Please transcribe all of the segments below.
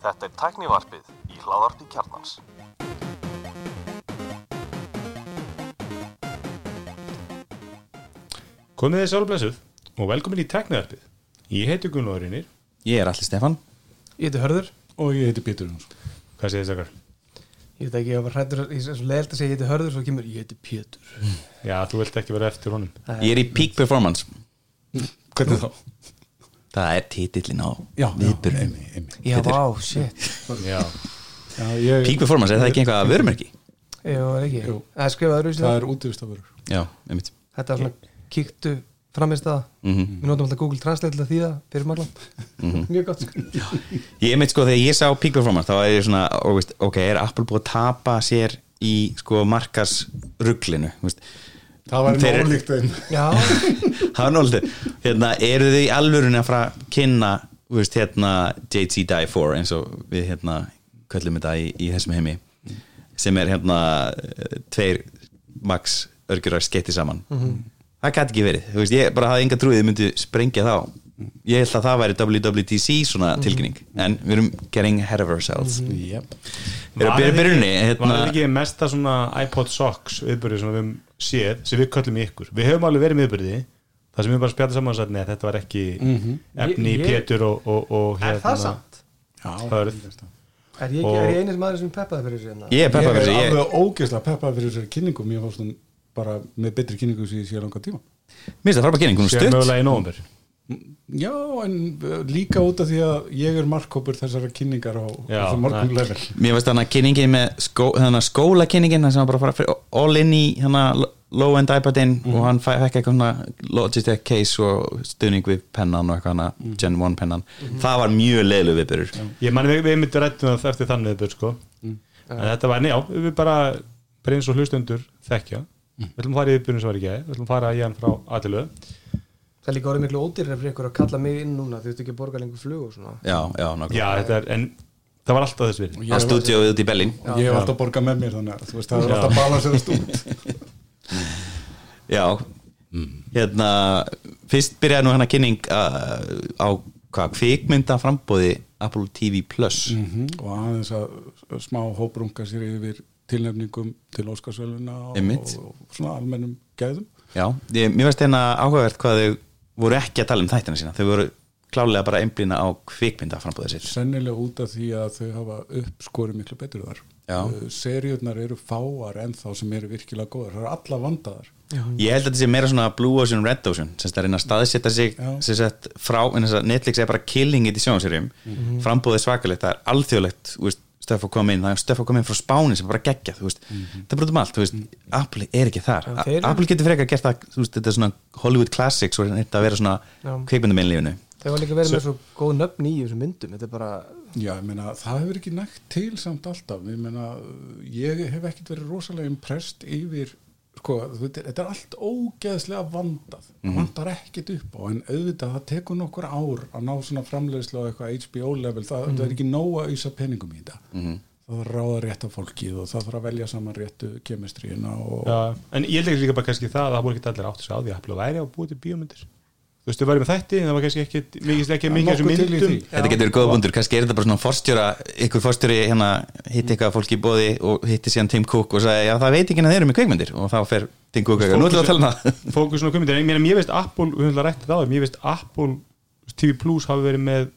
Þetta er tæknivarpið í hláðarpi kjarnans. Komið þið sálblessuð og velkomin í tekniðarpið. Ég heiti Gunnar Reynir. Ég er allir Stefan Ég heiti Hörður og ég heiti Pétur Jónsson Hvað segir þið þakkar? Ég veit ekki, ég var hrættur Ég er svo leiðilt að segja ég heiti Hörður Svo kemur, ég heiti Pétur Já, þú vilt ekki vera eftir honum. Ég er í peak performance Hvernig þá? Það er titillin á einmi Já, vá, shit Já. Já, ég, Peak performance, er það ekki einhvað vörumerki? Jú, er ekki Jú. Það er skrifað öðru Það er einmitt Þetta er svona, kíktu framist það Mhm. Við notum alltaf Google Translate til að þýða fyrir maglan Mjög gott sko. Ég einmitt sko, þegar ég sá peak performance þá er ég svona, ó, veist, ok, er Apple búið að tapa sér í sko markas rugglinu veist? Það var nálíkt þeim Já, Það var náttúrulega, hérna, eru þið í alvörunni að fara að kynna, þú veist, hérna JT Die 4 eins og við hérna köllum þetta í, í þessum heimi sem er hérna tveir max örgjurar skeiti saman. Það gæti ekki verið, þú veist, ég bara hafði enga trúið þið myndi sprengja þá ég held að það væri WWDC svona tilkynning en við erum getting ahead of ourselves yep. við erum að byrja byrjunni Var hérna, þetta ekki mesta svona iPod Socks viðbyrði sem við séð, sem við köllum í ykkur? Við höfum alveg verið viðbyrði, það sem við bara spjallum saman og sagt, nei, þetta var ekki efni í Ég- ég- Pétur og, og, og er það samt? Já, Hörð. Er ég, er ég eini maður sem peppaði fyrir þessu hérna? ég er Ég peppað er fyrir þessu, ég, alveg ógeðslega peppað fyrir þessari kynningum Ég fórst hún bara með betri kynningu sem ég sé langa tíma mér finnst það er Sér stutt mögulega í nóvumber. Já, en uh, líka út af því að ég er markkópur þessara kynningar á Já, þessu morgun nei. level Mér veist þannig að kynningin með skó, þannig skólakynningin það sem var bara að fara fyrir all in í hana, low end iPadin Mhm. og hann fekk eitthvað svona Logitech case og stuðning við pennan og eitthvað hana, Mhm. Gen 1 pennan það var mjög leilu viðbyrur Ég manni við, við myndum rættum það eftir þannig viðbyrð, sko. En þetta var, njá, við bara, bara eins og hlustundur þekkja. Við ætlum að fara í viðbyrðin sem var ekki, við ætlum að fara í hann frá aðtilöðu. Það er líka orðið miklu ódýrar fyrir ykkur að kalla mig inn núna Þú ert ekki að borga lengur flug og svona. Já, já, nákvæmlega. Já, þetta er, en það var alltaf þess virði. Að stúdíóið út í Berlín. Ég hef alltaf borgað með mér þannig að þú veist það er Já. alltaf balanserast út. Já, hérna fyrst byrjaði nú hann að kynning uh, á hvað kvikmynda frambóði Apple TV Plus. Mhm, og aðeins að smá hóprunga sér yfir tilnefningum til Óskarsvöluna og, og svona almennum gæðum. Já, ég, mér veist hérna áhugavert hvað þau voru ekki að tala um þættina sína. Þau voru klálega bara einblýna á kvikmynda frambóðið sér sennilega út af því að þau hafa uppskorið miklu betur þar. Já. Uh, seríurnar eru fáar en þá sem eru virkilega góðar, það eru alla vandaðar. Ég held að þetta sé meira svona Blue Ocean, Red Ocean sem er að staðsetja sig Já. frá, en þess að Netflix er bara killing it í sjónserjum, mm Mhm. frambóðið svakalegt það er alþjóðlegt, þú að koma inn það er stöf að koma inn frá Spáni sem bara geggja þú veist, Mhm. það er bara út um allt, þú veist Apple er ekki þar, eru- Apple getur frekar gert það, þú veist, þetta er svona Hollywood Classics og þetta að vera svona Já. kvikmyndamennlífinu Þau var líka verið með svo góð nöfn í þessum myndum Þetta er bara Já, ég meina, það hefur ekki nægt til samt alltaf, ég meina ég hef ekkit verið rosalega impressed yfir, sko, þetta er allt ógeðslega vandað. Það vandar ekkit upp á, en auðvitað það tekur nokkur ár að ná svona framleiðslu á eitthvað HBO level, það, það er ekki nóg að auðsa peningum í þetta. Það þarf að ráða rétt af fólkið og það þarf að velja saman réttu kemistríina og Já, en ég leik líka bara kannski það að það voru ekki allir átt að segja á því að Apple væri á búið til bíómyndir þú veist, þau væri með þætti en það var kannski ekki mikið ekki mikið í myndum. Þetta getur verið góða bundur, kannski er þetta bara svona forstjóra, ykkur forstjóri hérna hitti eitthvað fólki í bóði og hitti síðan Tim Cook og sagði, já það veit ekki að þeir eru með kveikmyndir og þá fer Tim Cook eitthvað, nú ætlum við að tala um það. Fókus svona kveimyndir, en ég veist Apple við höfum það rættið á það, mér veist Apple TV Plus hafi verið með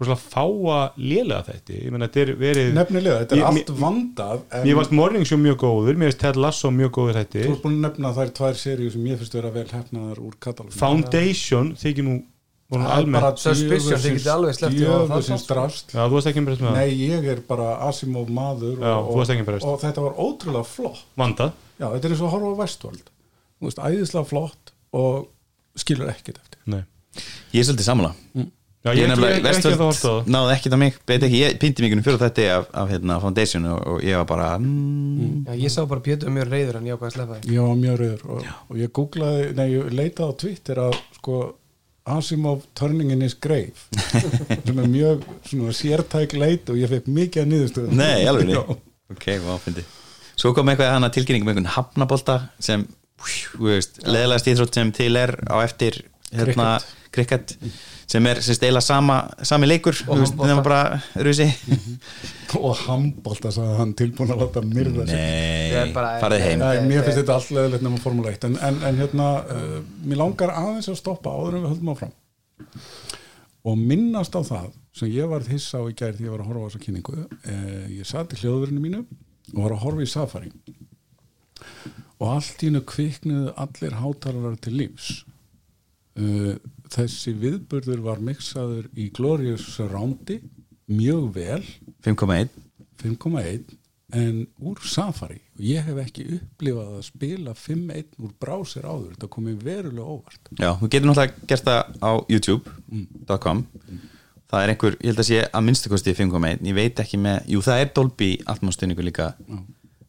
rosalega fáa lélega þætti. Ég meina, þetta er verið nefnilega, þetta er Ég- allt vandað Mér varst Morning Show mjög góður, mér veist Ted Lasso mjög góður þætti þú ert búin að nefna þær tvær seríu sem ég finnst vera vel hefnaðar úr katalógum Foundation þykir nú er Suspicion, þið getið alveg sleppt Já, þú varst ekki með það. Nei, ég er bara Asimov maður Já, og, þú varst ekki og, og þetta var ótrúlega flott. Vandað. Já, þetta er eins og að horfa á veist, æðislega flott og skilur ekkert eftir. Nei. Ég er svolítið samla Já, ég, ég, að það það Vestfjöld náði ekkit á mig, veit ekki, ég pindi mig fyrir þetta af, af hérna, Foundation og, og ég var bara mm, Já, ég sá bara Pétur mjög reyður en ég ákvað að því. Ég var mjög rauður og, og ég googlaði, nei, ég leitaði á Twitter að sko Asimov Turning in his grave sem er mjög svona sértæk leit og ég fekk mikið að niðurstöðu Nei, alveg Já. Ok, hvað fyndi. Svo kom eitthvað hana tilkynning með einhvern hafnabolta sem, þú veist, leðilegast íþrótt sem til er á eftir hérna, cricket sem er sem stela sama, sami leikur Og þú veist, handbolta. nema bara rusi og handbólta sagði hann tilbúin að láta myrða sig. Er farið heim. Nei, mér finnst þetta allt leðilegt nema Formule 1 en, en, en hérna, uh, mér langar aðeins að stoppa áður en við höldum áfram. Og minnast á það sem ég var hissa á í gær því ég var að horfa á þessa kynningu uh, ég satt í hljóðverinu mínu og var að horfa í Safari. Og allt í hennu kviknuðu allir hátalarar til lífs. Uh, þessi viðburður var mixaður í Glorious Surroundi mjög vel. 5,1 5,1 en úr Safari. Og ég hef ekki upplifað að spila 5.1 úr brásir áður. Þetta komið verulega óvart. Já, þú getur náttúrulega gert það á youtube.com það er einhver, ég held að sé að minnstakosti 5.1, ég veit ekki með jú það er Dolby atmostunningu líka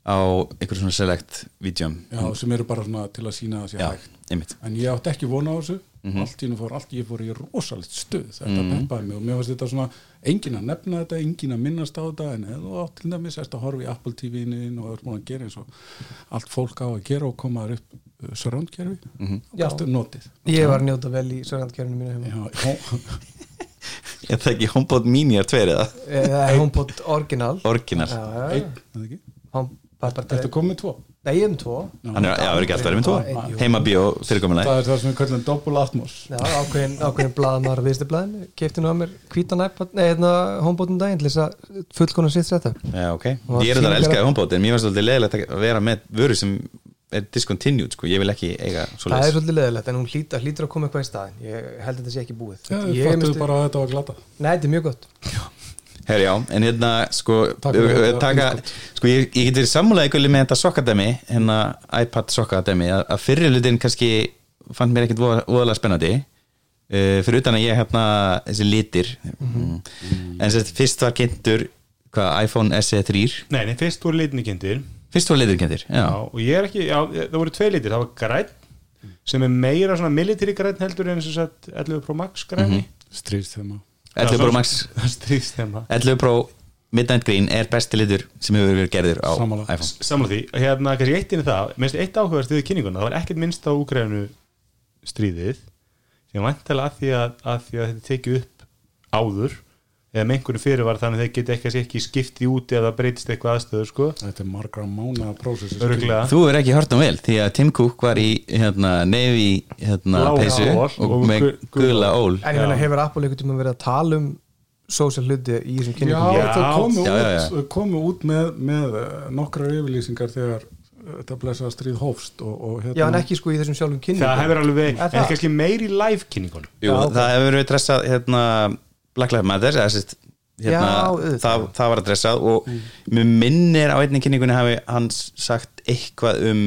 á einhver svona select vídjum Já, sem eru bara svona til að sína það sé Já, hægt. en ég átti ekki vona á þessu allt í hennu fór allt, ég fór í rosalegt stuð þetta peppaði mig og mér fannst þetta svona engin að nefna þetta, engin að minnast á þetta en ef þú átt til dæmis erst að horfa í Apple TV-inu og er búin að gera eins og allt fólk á að gera og koma þar upp uh, surroundkerfi mm -hmm. Já. og allt er notið Ég var að njóta vel í sörgandkjörnum mínu heima Já, hó- Ég það ekki HomePod Mini er tveir eða Eða HomePod Original Orginal Já, já, einn, já. er það ekki? Home- bara- bara- Ertu komið með tvo? Nei, ég er um tvo. Hann er, já, ekki alltaf verið með Einn, jú. tvo Heima bíó fyrirkomulega Það er það sem við kallum double atmos. Já, ákveðin, ákveðin blaðamar að viðstu blaðinu Kefti nú að mér hvítan iPad Nei, hérna HomePodum daginn til þess að fullkona sitt þetta Já, ok, ég er þetta að elska HomePod en mér var svolítið leðilegt að vera með vöru sem er discontinued, sko, ég vil ekki eiga svo Það er svolítið leðilegt en hún hlýtur, hlýtur að koma eitthvað í staðin Ég held að þetta sé ekki búið. Já, að Nei, þetta er mjög gott Herri já, en hérna sko, uh, taka, sko ég, ég get verið sammálaði ykkur með þetta sokkadæmi, hérna iPad sokkadæmi, að, að fyrir hlutin kannski fannst mér ekkit voða- voðalega spennandi uh, fyrir utan að ég hérna þessi litir mm. en sérst fyrst var kynntur hvað, iPhone SE3 Nei, nei, fyrst voru litinni kynntir. Fyrst var litir kynntur, já, Já, og ég er ekki, já, það voru tvei litir það var græn, sem er meira svona military græn heldur en sem sagt 11 Pro Max græni Stríðst þeim 11 Pro Max. Það stríðst þeim 11 Pro Midnight Green er besti litur sem hefur verið gerður á Sammála. iPhone. Samla því, hérna kannski eitt inn í það. Minnst eitt áhugast við kynninguna, það var ekkert minnst á Úgrænu stríðið sem vantilega að því að, að því að þetta tekið upp áður eða með einhverju fyrir var þannig að þeir geta ekki, ekki skipti út eða breytist eitthvað aðstöður sko, Þetta er margra mánaða prósessi öruglega Þú er ekki hört um vel því að Tim Cook var í hérna, nefi hérna, peysu og, og með gu- gula gula ól. En ég meina, hefur Apple einhvern tíma verið að tala um social hluti í þessum kynningum? Já. þau komu Já, já, já. út, komu út með, með uh, nokkrar yfirlýsingar þegar uh, þetta blessaða stríð hófst og, og hérna, Já, en ekki sko í þessum sjálfum kynningum. það hefur alveg Er en það? kannski meir í live kynningunum Jú, það hefur verið dressað hérna, Black Lives Matter eða, sérst, hérna, Já. Mm. það, það var að dressað og mér minnir á einni kynningunni hafi hans sagt eitthvað um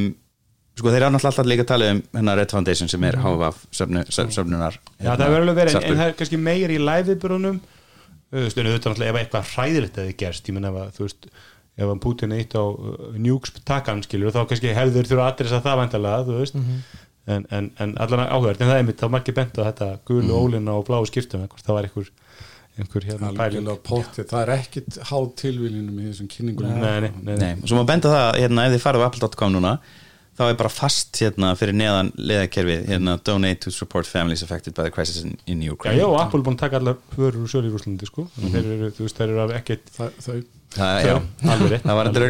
sko þeir eru náttúrulega alltaf líka að tala um hérna Red Foundation sem er HVF söfnu, söf, söfnunar Mm. Já, það hefur alveg verið, en, en það er kannski meir í live viðbyrðunum stundu auðvitað náttúrulega ef eitthvað hræðilegt hefði gerst, ég menn ef að þú veist ef að Putin eitt á uh, njúks takan skilur, þá kannski hefður þurfa að adressa það vandalega, þú veist en, en, en allan áhugað, en það er mitt þá margir bent á þetta gulu ólina og bláu skiptum það var einhver, einhver hérna pæling. það er ekkit háð tilvílinum í þessum kynningum. Nei, nei, nei, nei. Nei, og svo má benda það, hérna, ef þið farið á apple.com núna þá er bara fast hérna fyrir neðan leðakerfið, hérna, donate to support families affected by the crisis in, in Já, Ukraine. Já, og Apple er búin að taka allar förur úr sölu í Rúslandi, sko. Þeir eru, þú veist, þeir eru af ekkert Þa, þau það, já, alveg rétt. Það var endur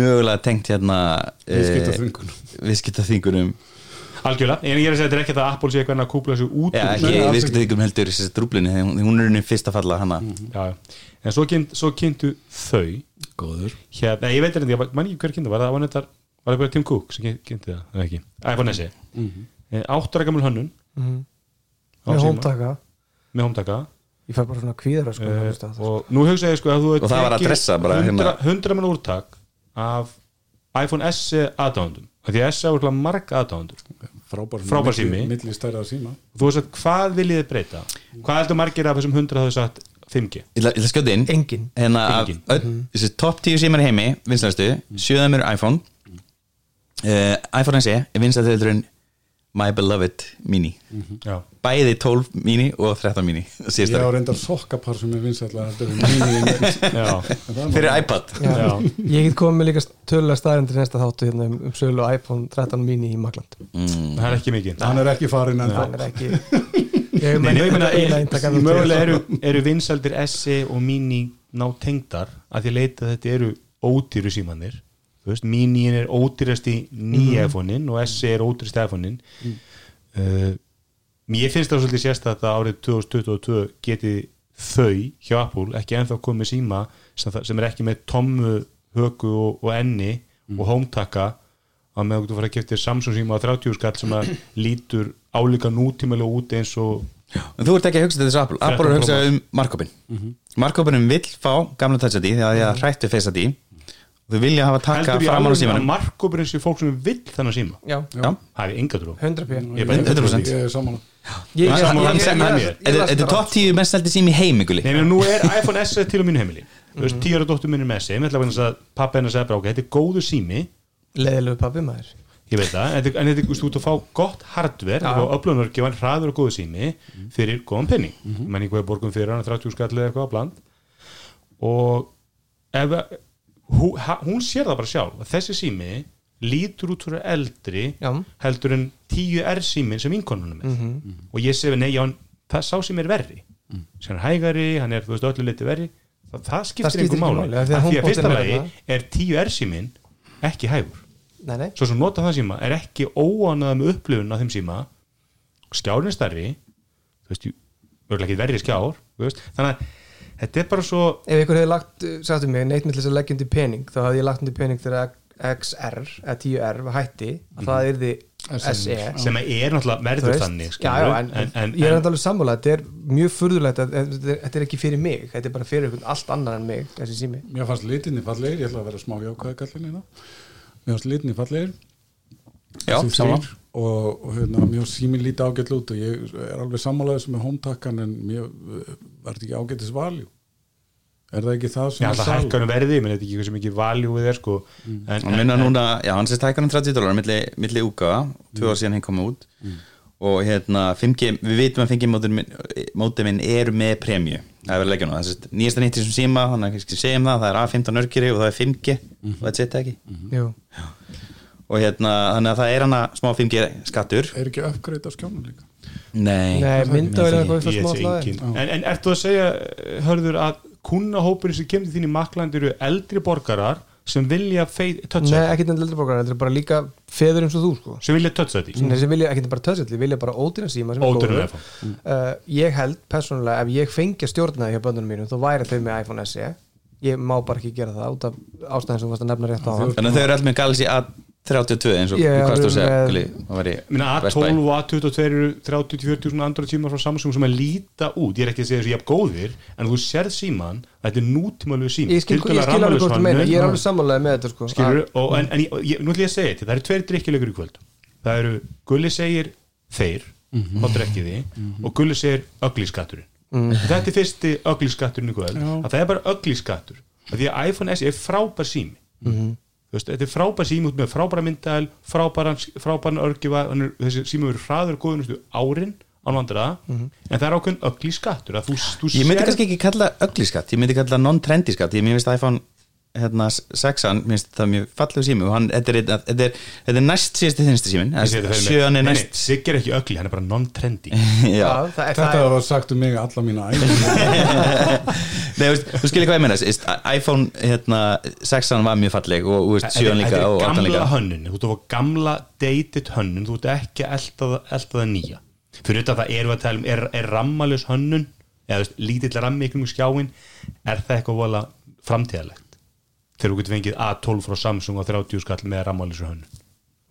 mögulega tengt hérna viðskipta eh, algjörlega, en ég er að segja þetta er ekki að Apple sé eitthvað að kúpla sig út Já, úr ekki Nei, alls viðskiptaþvingunum heldur þessi drúblinni, hún hún er unni fyrst að falla hana. Já, já. en svo, kynnt, svo kynntu þau. Góður. Hérna, ég veit ekki, ég man ekki hver kynntu var það var þetta, var það bara Tim Cook sem kynnti það, eða ekki, iPhone SE Mhm. mm áttur að gamul hönnun. Mhm. á Með hómtaka. Með hómtaka. Ég fær bara svona kvíðara sko uh, uh, og nú hugsa ég sko að þú Og það var að dressa bara, 100, hérna. 100 mann úrtak af iPhone SE aðdáðundum því að SE er úrslag marg aðdáðundur frábær, Frábær sími. milli stærða síma. Þú veist að hvað viljið þið breyta? Hvað heldur margir af þessum 100 hafðu sagt 5G Ég ætla ég ætla að skjóta inn. Engin. Hérna Engin. öll, þessi top 10 símar í heimi vinstlæstu, sjöðum eru iPhone. Uh, iPhone SE er vinstlæstöldurinn My Beloved Mini. Já, bæði 12 mini og 13 mini Ég á reyndar sokkapar sem er vinsætla fyrir iPad. Já. Já. Ég get komið með líka tölulega staðarindir næsta þáttu hérna um, um sölu iPhone 13 mini í Magland mm. það er ekki mikið. Hann er ekki farin en hann er ekki. Mögulega eru, eru vinsaldir SE og Mini ná tengdar að því að leita þetta eru ódýru símanir þú veist, Miniin er ódýrast í nýja iPhone-in og SE er ódýrast í iPhone-in. Uh, mér finnst það svolítið sérstætt að árið 2022 geti þau hjá Apple ekki ennþá komið síma sem, það- sem er ekki með tommu höku og, og enni og hómtaka að með þú fara að keftir Samsung síma á 30 skall sem að lítur álíka nútímalega út eins og en þú ert ekki að hugsa til þessu Apple Apple er að hugsa um markkópin mm markkópinum vill fá gamla touch ID því að því að hrættu face ID. Og þau vilja hafa taka framan á símanum. markkópurinn sé fólk sem vill þannig síma. Já, Já. það er enga trú. 100 p Ég er bara 100%. Ég er saman Þetta er top 10 mest seldi sími heimiguli Nei, nú er iPhone SE til á mínu heimili. Þú veist, tíu ára dóttur minni með SE ég ætla að vegna þess að pappa hennar segja bara þetta er góðu sími. Leðilegu pabbi maður. Ég veit það, en þetta- er út að fá gott hardware, Já. og öflunargjöfan hraður og góðu sími fyrir góðan penning. Mm -hmm. menn einhverja borgum fyrir hann 30 skall eða eitthvað á bland. Og ef að- hú, ha, hún sér það bara sjálf að þessi sími lítur út fyrir eldri Já. heldur en 10R símin sem vinkonunum með og ég segi nei, já, hann- það sá sem er verri. Sem er hægari, hann er þú veist öllu liti verri. Það, það skiptir einhver máli. af því að að fyrsta er lagi er 10R símin ekki hægur. Nei, nei. Svo sem nota það síma er ekki óanað með upplifun á þeim síma. Skjárin er stærri þú veist, örgulega ekki verri skjár þú veist, þannig að þetta er bara svo Ef ykkur hefði lagt, uh, sagði mig, neitt með þess að leggja undir pening þá hafði ég lagt undir pening þegar XR eða 10R var hætti að það yrði SE sem er náttúrulega verður þannig já, skilurðu, já, en, en, en, ég er en, enda alveg sammála þetta er mjög furðulegt að að- þetta er- er ekki fyrir mig þetta er bara fyrir einhvern allt annar en mig þessi sími. Mér fannst litinni fallegir, ég ætla að vera smá jákvæði kallin hérna. Mér fannst litinni fallegir. Já, saman og, og hérna, mér fannst síminn lítið ágætt út og ég er alveg sammálaðið sem er hómtakkan en mér uh, var þetta ekki ágættis valjú Er það ekki það sem ég er ætla að sal? hækka hann verði ég menn þetta er ekki hversu mikið valjú við er sko. Mm. en, hann minna núna, já hann sést hækkar um 30 dólar milli, milli úgafa, tvö ár síðan hinn komið út. Og hérna 5G, við vitum að 5G mótið minn eru með premju. Það er verið að leggja nú, það er nýjasta nýttir sem síma þannig að kannski segjum það, það er A15 örkiri og það er 5G og þetta setja ekki? Jú. og hérna, þannig að það er hana smá 5G skattur Er ekki uppgreitt á skjónum líka? Nei, Nei, myndavel er en, en ertu að segja, hörður að kunnahópurinn sem kemur til þín í Makland eru eldri borgarar sem vilja toucha Nei, þetta, ekki þetta eldri borgar, þetta er bara líka feður eins og þú sko. Sem vilja toucha þetta í Nei, sem vilja, ekki bara töðsett, vilja bara ódýra síma sem er Ódýran góður. iPhone. uh, Ég held persónulega ef ég fengi að stjórna það hjá bönnunum mínum þá væri þau með iPhone SE ég má bara ekki gera það út af ástæðin sem þú varst að nefna rétt á að þau eru allir með Galaxy A32 eins og Ég hvað er stóð að segja, með- Gulli, það var í Minna, Best Buy. A12 og A22 eru 30-40 svona andra tímar frá Samsung sem að líta út. Ég er ekki að segja þessu jafn góðir en þú sérð síman, þetta er nútímalegu sími. Ég skil, ég alveg hvort þú meina, ég er alveg sammálaðið með þetta sko. Skilur, og, en, en ég, ég, nú ætlum ég að segja þetta það eru tveir drikkjulegur í kvöld. Það eru, Gulli segir þeir þá drekkiði og Gulli segir öglískatturinn þetta er fyrsti öglískatturinn í kvöld. Að það er bara öglískattur því að iPhone SE er frábær sími. Þú veist, þetta er frábær sími út með frábæra myndal frábæran, frábæran er- þessi sími verður hraður góðunustu árin án vandra, en það er ákveðin ögli skattur að þú, þú Ég myndi kannski ekki kalla ögli skatt, ég myndi kalla non-trendy skatt, ég myndi iPhone hérna, 6an, minnst það mjög fallegu sími og hann, þetta er, þetta er, þetta er næst síðasti þinnsti símin, sjöan er næst. Sigg er ekki ögli, hann er bara non-trendy er, Þetta var sagt um mig alla mína Nei, þú skilir hvað ég meina iPhone hérna, 6an var mjög falleg og þú veist, Þetta er- sjöan líka þetta og er gamla líka. hönnun, þú ert fá gamla dated hönnun, þú ert ekki það nýja. Fyrir þetta það við að tala um, er, er rammalus hönnun eða lítill rammi ykkur um skjáin er það eitthvað vola framtíðalegt þegar þú getur fengið A12 frá Samsung á 30 skall með rammalus hönnun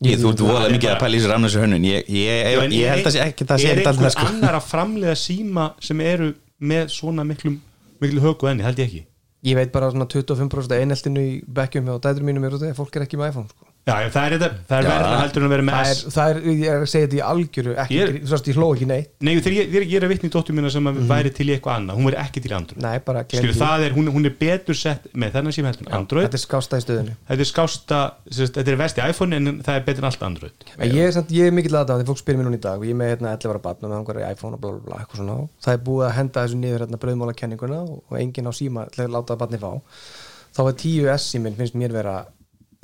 Ég, Þú ert er mikið að pæla í þessu ramnæsu hönnun Ég, ég, ég, held að sé ekki það sé er ekki alltaf einhver sko. annar að framleiða síma sem eru með svona miklum miklu högu enni, held ég ekki ég veit bara svona 25% eineltinu í bekkjum hjá dætur mínum er því að fólk er ekki með iPhone sko. Já, það er, þetta, það er Já. verða heldur en að vera með það S. er, það er, ég er að segja þetta í algjöru ekki, Ég- ég, ég hló ekki neitt. Nei, þegar ég, þegar ég er að vitni í dóttur mína sem að væri til í eitthvað annað, hún væri ekki til í Android. Nei, bara Skilur, gleymdu því. það er, hún, hún er betur sett með þennan síma heldur en Android. Þetta er skásta í stöðunni. Þetta er skásta, sérst, þetta er vesti iPhone en það er betur en allt Android. En ég er, samt, ég er mikill aðdáðan, því fólk spyrir mér núna í dag og ég er með hérna 11 ára barn og með hangar iPhone og bla bla bla eitthvað svona. Það er búið að henda þessu niður hérna brauðmála kenninguna og, og enginn á síma til að láta barni fá. Þá er 10S síminn finnst mér vera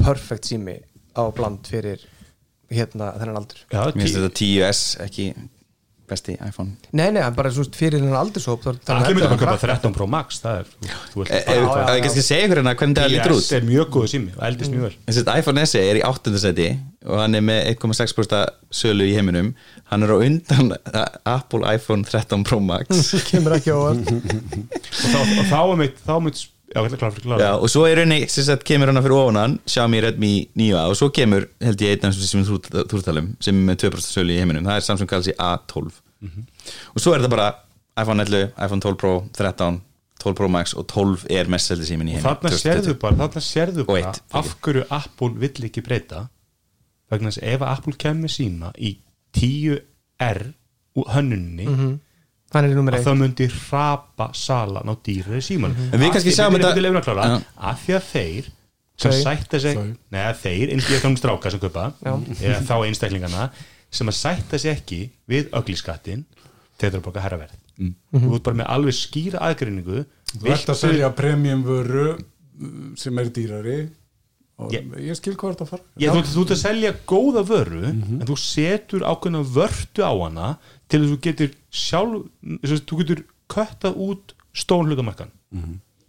perfect sími á bland fyrir hérna þennan aldur. Já, Mér finnst þetta 10S ekki besti iPhone. Nei, nei, bara svona fyrir þennan aldurshóp Allir 11 kaupa krakkar. 13 Pro Max það er, þú, þú Eh, ert Ef ef ég kannski að segja ykkur hérna hvernig það lítur út? IS er mjög góð sími og eldist mjög vel. Þessi iPhone SE er í 8. seti og hann er með 1,6% sölu í heiminum. Hann er á undan Apple iPhone 13 Pro Max. Kemur ekki á að og þá, og þá mitt, þá er mitt já, er klart fyrir Já, og svo er rauninni, sem sagt, kemur hann fyrir ofan hann Xiaomi Redmi 9A og svo kemur held ég einn af þessum sem við þúrtalum sem er með 2% sölu í heiminum, það er Samsung Galaxy A12 og svo er þetta bara iPhone 11, iPhone 12 Pro, 13 12 Pro Max og 12 er mest seldi símin í heiminum þarna sérðu bara, þarna sérðu Og bara eitt, af hverju Apple vill ekki breyta vegna þess að ef Apple kemur síma í 10R úr hönnunni Hann er nummer að 1 það myndi hrapa salan á dýrari síman En við kannski sjáum þetta- af því að þeir sem sætta sig neða þeir, eins og ég þannig stráka sem kaupa. Eða þá einstaklingana sem að sætta sig ekki við ögliskattin þeir þurfa að boka herraverð mm. þú ert bara með alveg skýra aðgreiningu. Þú ert að selja premium vöru uh, sem er dýrari Ég- ég skil hvað þetta fara. Já, þú, þú ert að selja góða vöru en þú setur ákveðna vörtu á hana til að þú getur sjálf þess að þú getur köttað út stón hlutamarkan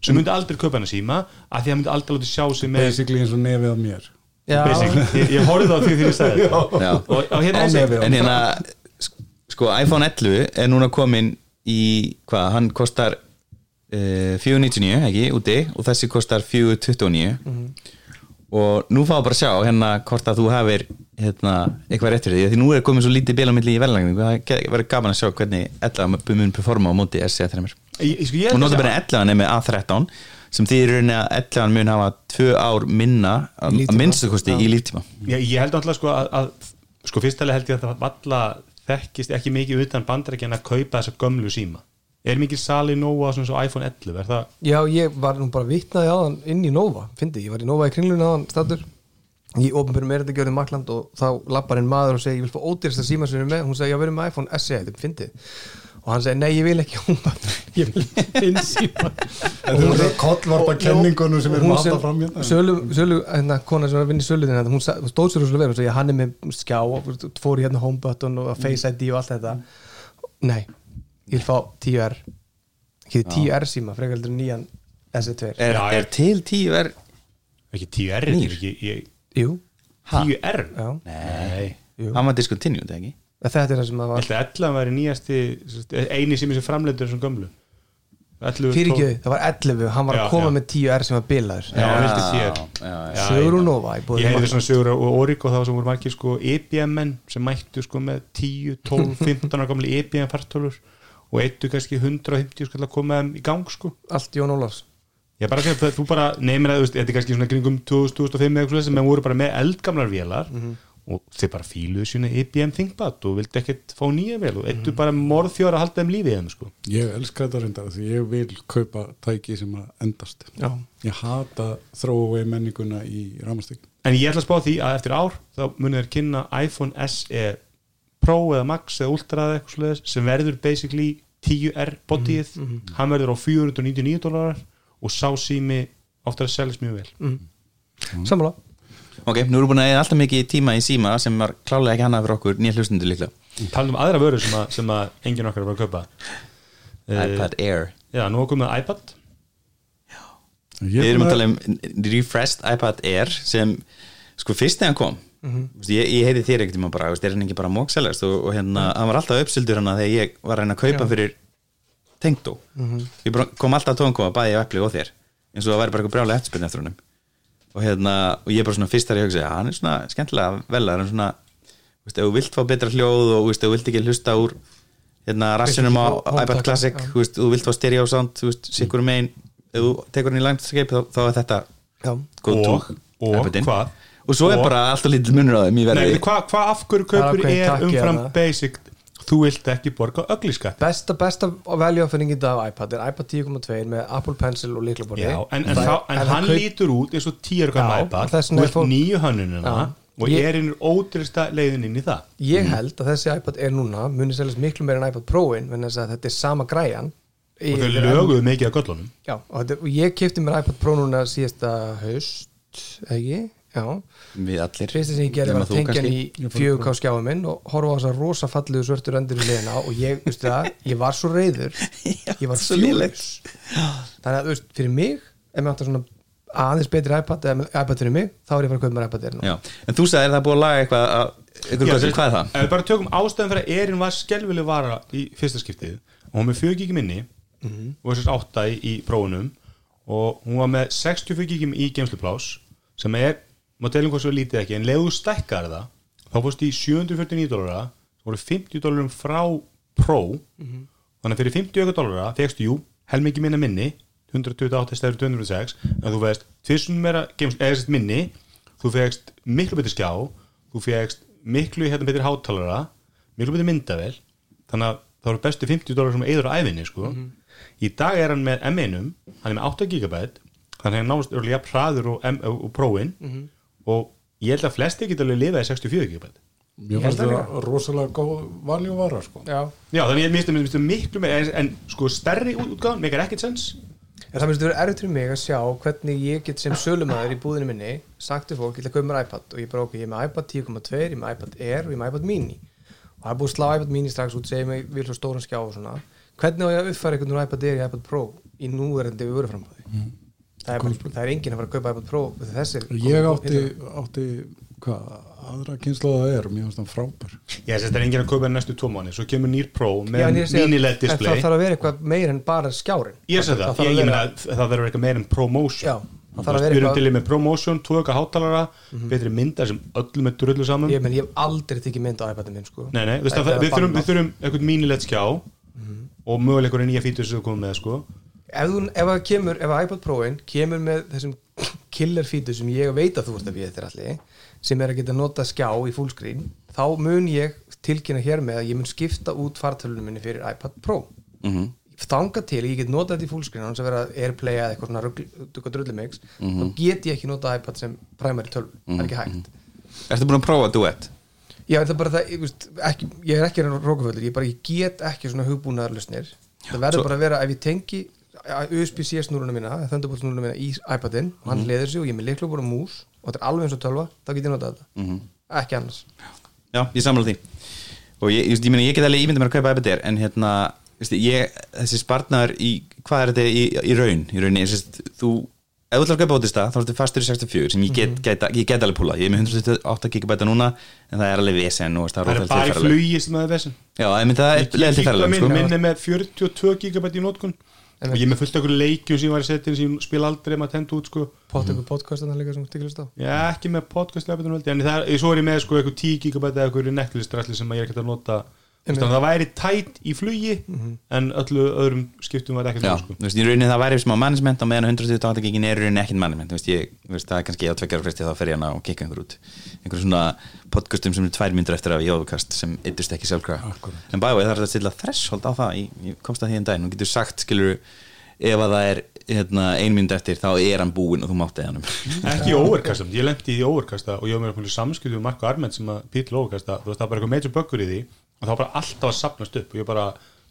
sem myndi aldrei kaupa hana síma að því að myndi aldrei láta sjá sig með basically eins og nefið á mér. Já, basically, ég, ég horfði á því ég Já. og, og hérna er En hérna, sk- sko, iPhone 11 er núna komin í, hvað, hann kostar uh, 499, ekki, úti og þessi kostar 429 og nú fáum bara að sjá hérna hvort að þú hafir hérna, eitthvað rétt fyrir því, því nú er komin svo lítið bil á milli í verðlagningu, það verður gaman að sjá hvernig 11 mun performa á móti SE þreymur ég, ég, sko, ég, og notabene 11 er með A13 sem þýðir í rauninni að 11 mun hafa tvö ár minna að líftíma. að minnstu kosti í líftíma ég, ég held náttúrulega sko að, að sko fyrstulega held ég að það valla þekkist ekki mikið utan bandarækjan að kaupa þessa gömlu síma er mikið sali á svona svo iPhone 11 er það Já, ég var nú bara vitnaði á hann inn í Nova, fyndi, ég. Var í Nova í kringlunni á hann statur í ofnbjörnum er þetta gjörðið Makland og þá lappar einn maður og segir, ég vil fá ódýrsta síma sem við erum með, hún segi, já, við erum með iPhone SE, þetta er fyndið og hann segi, nei, ég vil ekki hún bara, ég vil minn síma Þetta er svona kollvarpa kenningunum sem að halda fram hérna. Sölu, sölu, hérna, kona sem var að vinna í söluðin hún sa- hún stóð sér úr hún segi, hann er með skjá og fór í hérna home button og face ID og allt þetta. Nei, ég vil fá 10R ekki 10R síma, frekar heldur en nýjan SE2 er, Já, er til 10 er ekki 10R þetta er ekki ég, Jú, 10R já, Nei. Jú. Hann var discontinued ekki? Þetta er það sem að Ég var 11 væri nýjasti eini sem er sem framleitur þessum gömlu. 11, fyrir 12 ekki, það var 11 hann var Já, að koma já. með 10R sem var bilaður. Já, hann vildi já, 10 já, Já, Sögur ég- úr Nova Ég hefði svona sögur og Origo þá sem voru margir sko EBM-menn sem mættu sko með 10, 12, 15 ára gamli EBM fartölur og eittu kannski 150 skall að koma þeim í gang sko. Allt Jón Ólafs. Ég bara segja, þú bara neymir að þetta er kannski svona kringum 2000, 2005 eða eitthvað sem voru bara með eldgamlar vélar og þeir bara fíluðu sína EBM ThinkPad og vildi ekkert fá nýja vel og eittu bara morðfjóra að halda þeim lífið þeim sko. Ég elska þetta reyndar því ég vil kaupa tæki sem að endast. Já. Ég hata throwaway menninguna í ramastík En ég ætla að spá því að eftir ár þá munið þeir kynna iPhone SE Pro eða Max eða Ultra eða eitthvað svoleiðis sem verður basically 10R bodyið, hann verður á 499 dólarar og sá sími áttur að seljast mjög vel. Sammála. Ok, nú erum við búin að eða alltaf mikið tíma í síma sem var klálega ekki hannað fyrir okkur nýja hlustundu líklega. Talum um aðra vöru sem að, sem að enginn okkar var að kaupa. Eh, iPad Air. Já, nú er komið iPad. Við erum að tala um refreshed iPad Air sem sko fyrst þegar hann kom Mhm. mm ég, ég heiti þér ekkert um að bara veist, er hann ekki bara mókselast og, og hérna hann var alltaf uppsildur hann þegar ég var að reyna að kaupa fyrir tengdó Mhm. ég bara kom alltaf að tónkoma bæði á epli og þér. Eins og það væri bara eitthvað brjálega eftirspyrni eftir honum. Og hérna og ég bara svona fyrst þar ég hugsa hann er svona skemmtilega vel hann er svona veist, ef þú vilt fá betra hljóð og veist, ef þú vilt ekki hlusta úr hérna rassinum á iPad Classic já. þú veist, þú vilt fá stereo sound þú veist, sikkur megin ef þú tekur hann í landskeip þá, þá er þetta Já, go to og, hvað? Og svo er Og- bara alltaf lítið munur á þeim í Nei, verði hvað hva af hverju Það er kaupur er takki umfram þarna. basic? Þú vilt ekki borga ögliskatt besta, besta value offering í dag af iPad er iPad 10.2 með Apple Pencil og líklaborði Já, en, en, en það hann kaup- lítur út eins og tíur okkar Já, iPad. er fólk- nýju hönnunina Já. og Ég- er einhver ótrýsta leiðin inn í það. Ég held að þessi iPad er núna muni seljast miklu meira en iPad Pro-in en þess að þetta er sama græjan. Og þau löguðu mikið af göllunum. Já, og, þetta, og ég kefti mér iPad Pro núna síðasta haust ekki, já. Við allir. Fyrsta sem ég gerði var að tengja hann í 4K skjáum minn og horfa á þess að rosa falliðu svörtur endur í liðina og ég, veistu það, ég var svo reyður ég var svo fjúlis þannig að, þú veist, fyrir mig ef mér áttu svona aðeins betri iPad eða iPad fyrir mig, þá er ég að fara að kaupa mér iPad en þú sagðir það er búið að laga eitthvað að, eitthvað, Já, hvað, hvað er það? Ef við bara tökum ástæðan fyrir að Erin var skelvileg vara í fyrsta skiptið og hún var með 4 gigi minni og þessast 8 í, í prófunum og hún var með 64 gigi í geimsluplás sem er, má telum hvað svo lítið ekki en leðu þú stækkar það þá fórst í 749 dólara það voru 50 dólarum frá Pro. Þannig að fyrir 50 auka dólara fegstu jú, helmingi minna minni 128 stæður 206 en þú fegst tvissun meira minni þú fegst miklu betur skjá þú fegst miklu hérna betur hátalara miklu betur myndavel þannig að það voru bestu 50 dólar sem eður á æfinni sko. í dag er hann með M1 hann er með 8 GB þannig að hann náðast örgulega hraður og, og, og prófin og ég held að flesti geta alveg lifað í 64 GB Mér fannst það rosalega góð valjú vara sko. Já. Já, þannig að ég minnst minnst miklu með en, en sko stærri útgáðan meikar ekkert sens En það myndi vera erfitt fyrir mig að sjá hvernig ég get sem sölumæður í búðinu minni sagt til fólk, ég ætla að kaupa mér iPad og ég bara ok, ég er með iPad 10.2, ég er með iPad Air og ég er með iPad mini og það er búið að slá iPad mini strax út segja mig, vil svo stóran skjá og svona hvernig á ég að uppfæra einhvern veginn iPad Air í iPad Pro í núverandi vöruframbóði mm. Það, er bara, það er enginn að fara að kaupa iPad Pro þessir Ég átti, átti hvað, aðra kynnslóða er og mér finnst það frábær. Já, þess að það er enginn að kaupa næstu tvo mánu svo kemur nýr Pro með ég mini-LED en það display. þarf að vera eitthvað meir en bara skjárin. Ég sé það, þarf ég, að ég vera- það eitthvað meira en promotion. Já, það þarf að vera Við erum til í með promotion, okkar hátalara betri myndar sem öllum er drullu saman. Ég, menn, ég hef aldrei tekið mynd á iPadin minn sko. Nei, nei, Það það, er við, þurfum, við þurfum eitthvað mini-LED skjá og mögulega einhverja nýja fítur sem þú komum með sko. Ef, þú, ef að kemur, ef að iPad Pro-in kemur með þessum killer feature sem ég veit að þú ert að við þér allir sem er að geta nota skjá í fullscreen þá mun ég tilkynna hér með að ég mun skipta út fartölunum minni fyrir iPad Pro Mhm. þanga til, ég get notað þetta í fullscreen hans að vera airplay eða eitthvað svona drullumix Mhm. þá get ég ekki notað iPad sem primary tölv, það er ekki hægt Ertu búin að prófa duett? Já, það er bara það, ég, veist, ekki, ég er ekki rókaföldur, ég, ég get ekki svona hugbúnaðarlusnir það verður bara að vera ef ég tengi USB-C snúruna mína, Thunderbolt snúruna mína í iPadin og hann leður sig og ég er með leiklubur og mús og þetta er alveg eins og tölva, þá get ég notað þetta. Mhm. ekki annars. Já, ég samla því. Og ég, ég, ég, meina, ég get alveg ímyndið mér að kaupa iPad Air en hérna, ég, þessi spartnaður í, hvað er þetta í, í raun í rauninni, sérst, þú ef þú ætlar að kaupa ótista, þá ertu fastur í 64 sem ég get, Mhm. get, ég get alveg púla, ég er með 128 GB núna en það er alveg vesen og Það er bara í flugi sem það er vesinn Já, það er leðilt til ferðalega minn, sko. minn er með 42 GB í nótkun og ég með fullt okkur leikjum sem ég var að setja inn sem ég spila aldrei maður tent út sko. Pott eitthvað podcastan líka sem stiklust á. Já, ekki með podcast lefiðum veldi en það er, svo er ég með sko eitthvað 10 GB eða eitthvað Netflix-drasli sem ég er ekkert að nota að það væri tætt í flugi en öllu öðrum skiptum var ekkert Já, sko. þú veist, í rauninni það væri smá management á meðan 128 gigin er í rauninni ekkert management. Þú veist, ég, þú veist, það er kannski á tveggjara fresti þá fer ég hana og kikka einhver út. Einhver svona podcastum sem er tvær myndur eftir af jóðkast sem yttust ekki sjálfkrafa. En bæði það er að stilla þreshold á það ég, ég komst að því en daginn, þú getur sagt skilur ef að það er hérna, ein mynd eftir þá er hann búinn og þú mátti hann. Ekki í overkastum, ég lendi í overkasta og ég var með samskiptu með Marko Arment sem að pítil overkasta, þú veist það var bara eitthvað major buggur í því og það var bara alltaf að sapnast upp og ég bara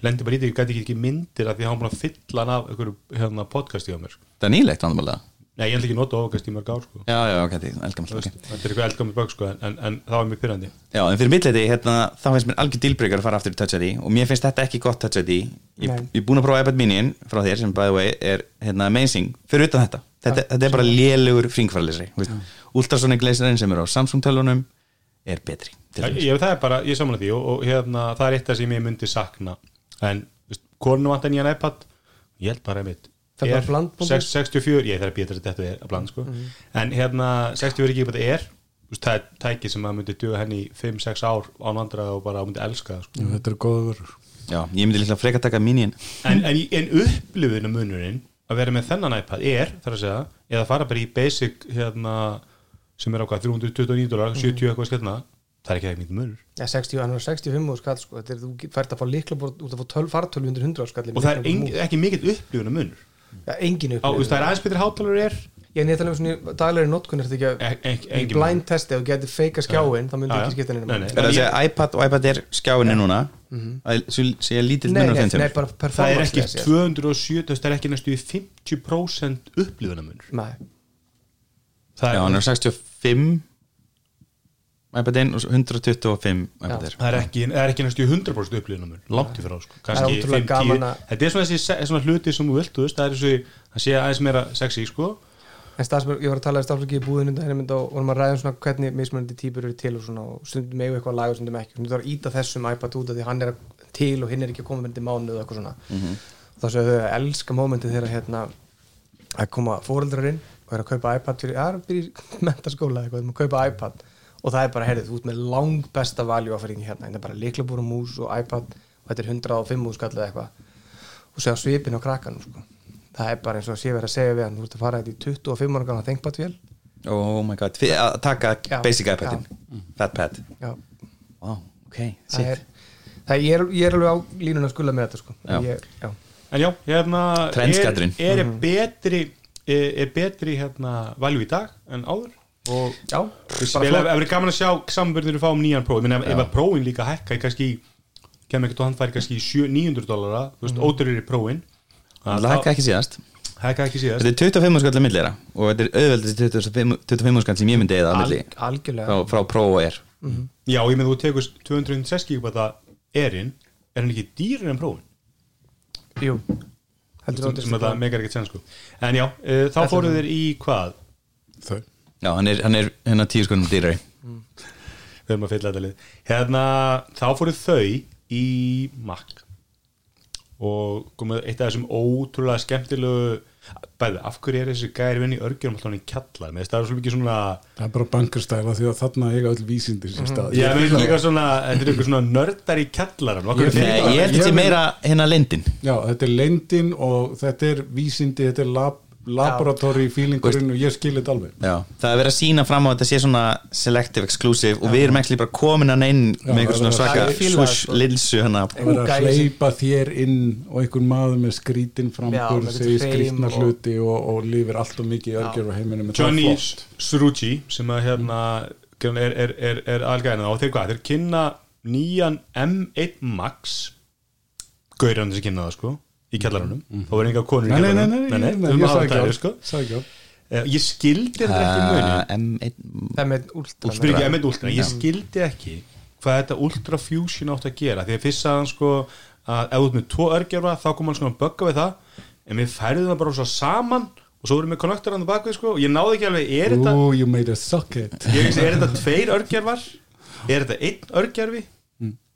lendi bara í því, ég gæti ekki myndir af því að hann búin að fylla hann af einhverju hérna, podcasti á mér sko. það er nýlegt vandamálega Nei, ég ætla ekki að nota overkast í mörg ár sko. já, já, ok, þetta er veist, okay. þetta er eitthvað eldgammal bug sko, en, en það var mjög pyrrandi Já, en fyrir mittleiti, hérna, þá finnst mér algjör dílbreygar að fara aftur í Touch ID og mér finnst þetta ekki gott Touch ID. Ég, er búin að prófa iPad minin frá þér sem by the way er hérna, amazing. Fyrir utan þetta, þetta, þetta er bara lélugur fringfarlesri, ultrasonic laserinn sem er á Samsung tölunum er betri. Ég, það er bara, ég samanlega því og, og hérna, það er eitt af sem ég myndi sakna. En, veist, konu vantar nýjan iPad. Ég held bara einmitt Það er bara Er bland búin. 6, 64, ég þarf að býta þetta er að bland sko. en hérna 64 GB er það er tæki sem að myndi duga henni í 5-6 ár án vandra og bara myndi elska það sko. Já, þetta er góða vörur. Já, ég myndi líklega freka taka minin en, en, í- en upplifinu munurinn að vera með þennan iPad er, þarf að segja eða fara bara í basic hérna, sem er á hvað 329 dólar, 70 eitthvað skellna það er ekki eitthvað mikið munur. Ja, 60, hann er 65 úr skall sko. Þetta er, þú fært að fá líkla bort út að fá 12 fartölu undir 100 skall og það er engin, ekki mikið upplifuna munur. Ja, engin veist, það er aðeins betur hátalur er ég er nýttalega um svona daglegri notkun er þetta ekki að í engin blind testi ef þú getur feika skjáin þá já. ekki skipta henni Nei, nei. er það að segja iPad og iPad er skjáinni núna? Það er- svo sé lítill munur það er ekki performance-lega séð. 270 það er ekki næstu í 50% upplifuna munur. Nei. það er, er 65 iPad 1 og 125 iPad. Air það er ekki, er ekki næstu í 100% upplifuna munur langt í frá sko. Það er kannski ótrúlega 5-10 gaman að- þetta er svona þessi hluti sem þú vilt þú veist, það er þessi, það sé aðeins meira sexy sko. en stafsmörg, ég var að tala í stafsmörgi í búðinu og vorum að ræða um svona hvernig mismunandi típur eru til og svona og stundum eigu eitthvað að laga og stundum ekki stundum þarf að íta þessum iPad út af því hann er til og hinn er ekki að koma með þetta í mánuð og eitthvað svona þá séu þau að elska mómentið þegar hérna að koma fóreldrarinn og er að kaupa iPad fyrir, byrja í mentaskóla eitthvað, að kaupa iPad og það er bara, heyrðu, þú ert með lang besta value offering hérna, þetta er bara liklabúr og mús og iPad og þetta er 105 úrskall eða eitthvað og segja svipin á krakkanum sko. það er bara eins og sé verið að segja við hann þú ert að fara þetta í 25 ára gana þengpadvél oh my god, að taka Já. basic iPadin Fatpad já, wow, ok, það er það er, ég er, ég er alveg á línun að skula með þetta sko. Já. ég, já. en já, hérna er, er Mhm. betri er, er betri hérna valjú í dag en áður og já, ef við gaman að sjá samanbörður við fáum nýjan próf, ég meina ef- að prófin líka hækka í kannski, kemur ekkert og hann færi kannski í 7 900 dólara, þú veist, ódurur í prófin. Það hækka ekki síðast. Hækka ekki síðast. Þetta er 25 skall að millera og þetta er auðveldast 25 25 skall sem ég myndi eða að milli. Al, algjörlega. Frá, frá Pro og Air já, ég meina þú tekur 206 gigabata erinn, er hann ekki dýrir en prófin? Jú, heldur sem, sem þetta megar ekkert sen sko. En já, uh, þá fóruð þér í hvað? Þau já, hann er, hann er hérna 10 skallum dýrari. Við erum að fylla þetta lið. Hérna, þá fóruð þau í Mac og komið eitt af þessum ótrúlega skemmtilegu bæði, af hverju er þessi gæri vinni í örgjurum alltaf hann í kjallar, með það er svo mikið svona það er bara bankarstæla því að þarna eiga öll vísindir sér stað. Ég veit líka svona, þetta er eitthvað svona nördar í kjallaran okkur Ég- Nei, ég held að þetta sé meira hérna lendin Já, þetta er lendin og þetta er vísindi, þetta er lab, laboratóri feelingurinn og ég skil þetta alveg. Já, það er verið að sína fram á að þetta sé svona selective, exclusive og við erum ekki bara komin hann inn með eitthvað svona svaka swoosh sko. linsu hérna. Að hleypa þér inn og einhvern maður með skrítin með segir skrítna og- hluti og, og lifir allt og mikið í örgjör og heiminum. Johnny Srucci sem að hérna er, er, er, er algæðina og þeir hvað, þeir kynna nýjan M1 Max. Gaurinn þessi kynna það sko í kjallaranum, þá er enga konur í Nei, nei, nei, kjallaranum nei, nei, við nei, erum ég að hafa sagði það ekki sko. á Eh, ég skildi þetta ekki uh, M1 það með últra og spyrir ekki M1 Ultra, ég skildi ekki hvað þetta Ultra Fusion átt að gera. Því að fyrst sagði hann sko að ef þú ert með tvo örgjörfa þá kom hann sko að bögga við það. En við færðum það bara svo saman og svo vorum við konnektor hann bakvið sko og ég náði ekki alveg, er þetta Ooh, you made a socket. Ég veist, er þetta tveir örgjörfar er þetta einn örgjörfi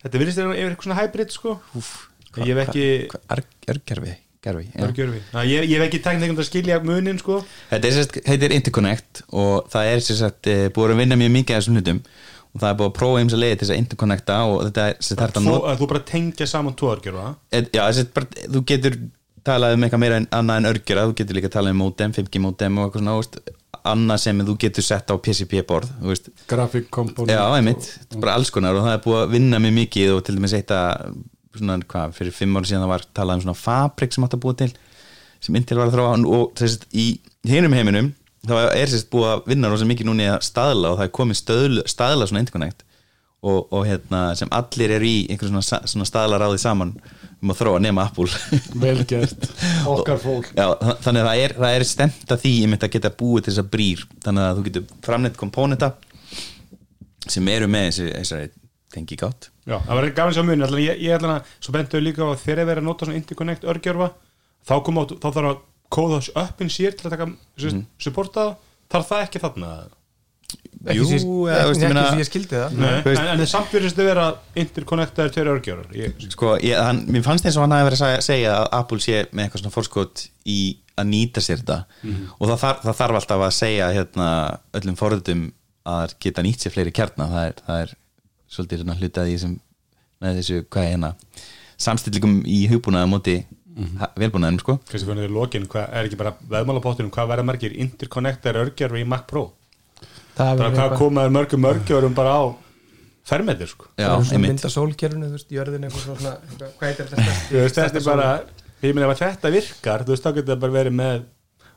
þetta virðist yfir eitthvað svona hybrid sko ég hef ekki örgjörfi, Ná, ég, ég hef ekki tæknir einhvern að skilja munin sko. Þetta er, sérst, þetta er Interconnect og það er sérst sagt, eh, búið að vinna mjög mikið af þessum hlutum og það er búið að prófa eins að leiði til þess að interconnecta og þetta er sérst, þetta þú, að þú bara tengja saman tvo örgjörfa et, já, bara, þú getur talað um eitthvað meira en annað en örgjara þú getur líka talað um modem, 5G modem og eitthvað svona, veist, annað sem þú getur sett á PCP borð component Já, einmitt, er bara alls konar og það er búið að vinna mjög mikið og til dæmis eitt að svona, hvað, fyrir fimm ára síðan það var talað um svona fabrik sem átt að búa til sem Intel var að þróa og þess að í hinum heiminum þá er að búið að vinna rosa mikið núna í að staðla og það er komið stöðl, staðla svona interconnect og, og hérna sem allir er í einhver svona, svona staðla ráði saman um að þróa nema Apple. Vel gert, okkar fólk. Já, þa- þannig að það er, það er stemt að því ég myndi að geta búið til þess að brýr. Þannig að þú getur framleitt komponenta sem eru með þessi, þessari tengi gátt. Já, það var gaman sem muni, allan, ég, ég ætla að svo bentuðu líka á að þegar ég verið að nota svona interconnect örgjörfa, þá kom á, þá þarf að kóða þessu uppin sér til að taka mm. supporta það, þarf það ekki þarna? Ekki Jú, sem eða, ég, veist, ég ekki meina- sem ég skildi það. Nei, veist- en, en samt virðist þið vera interconnectaður tveir örgjörfar ég, sko, ég, hann, mér fannst eins og hann hafi verið að segja- segja að Apple sé með eitthvað svona fórskot í að nýta sér þetta. Og það, þarf, það þarf alltaf að segja hérna, öllum forðutum að geta nýtt sér fleiri kjarna. Það er, það er svolítið svona hluti að því sem með þessu, hvað er hérna samstillingum í hugbúnaða móti mm velbúnaðum, sko. Kannski fyrir lokin, hvað er ekki bara veðmálapottunum, hvað verða margir? Interconnectaður örgjörfi í Mac Pro. Það bara hvað komaður mörgum mörgjörum bara á fermetir sko? Já, það er svona einmitt. mynd af sólkerfinu, þú veist, jörðin eitthvað svona, hvað heitir þetta Þú veist, þetta er bara, ég meina ef þetta virkar þú veist, þá getur það bara verið með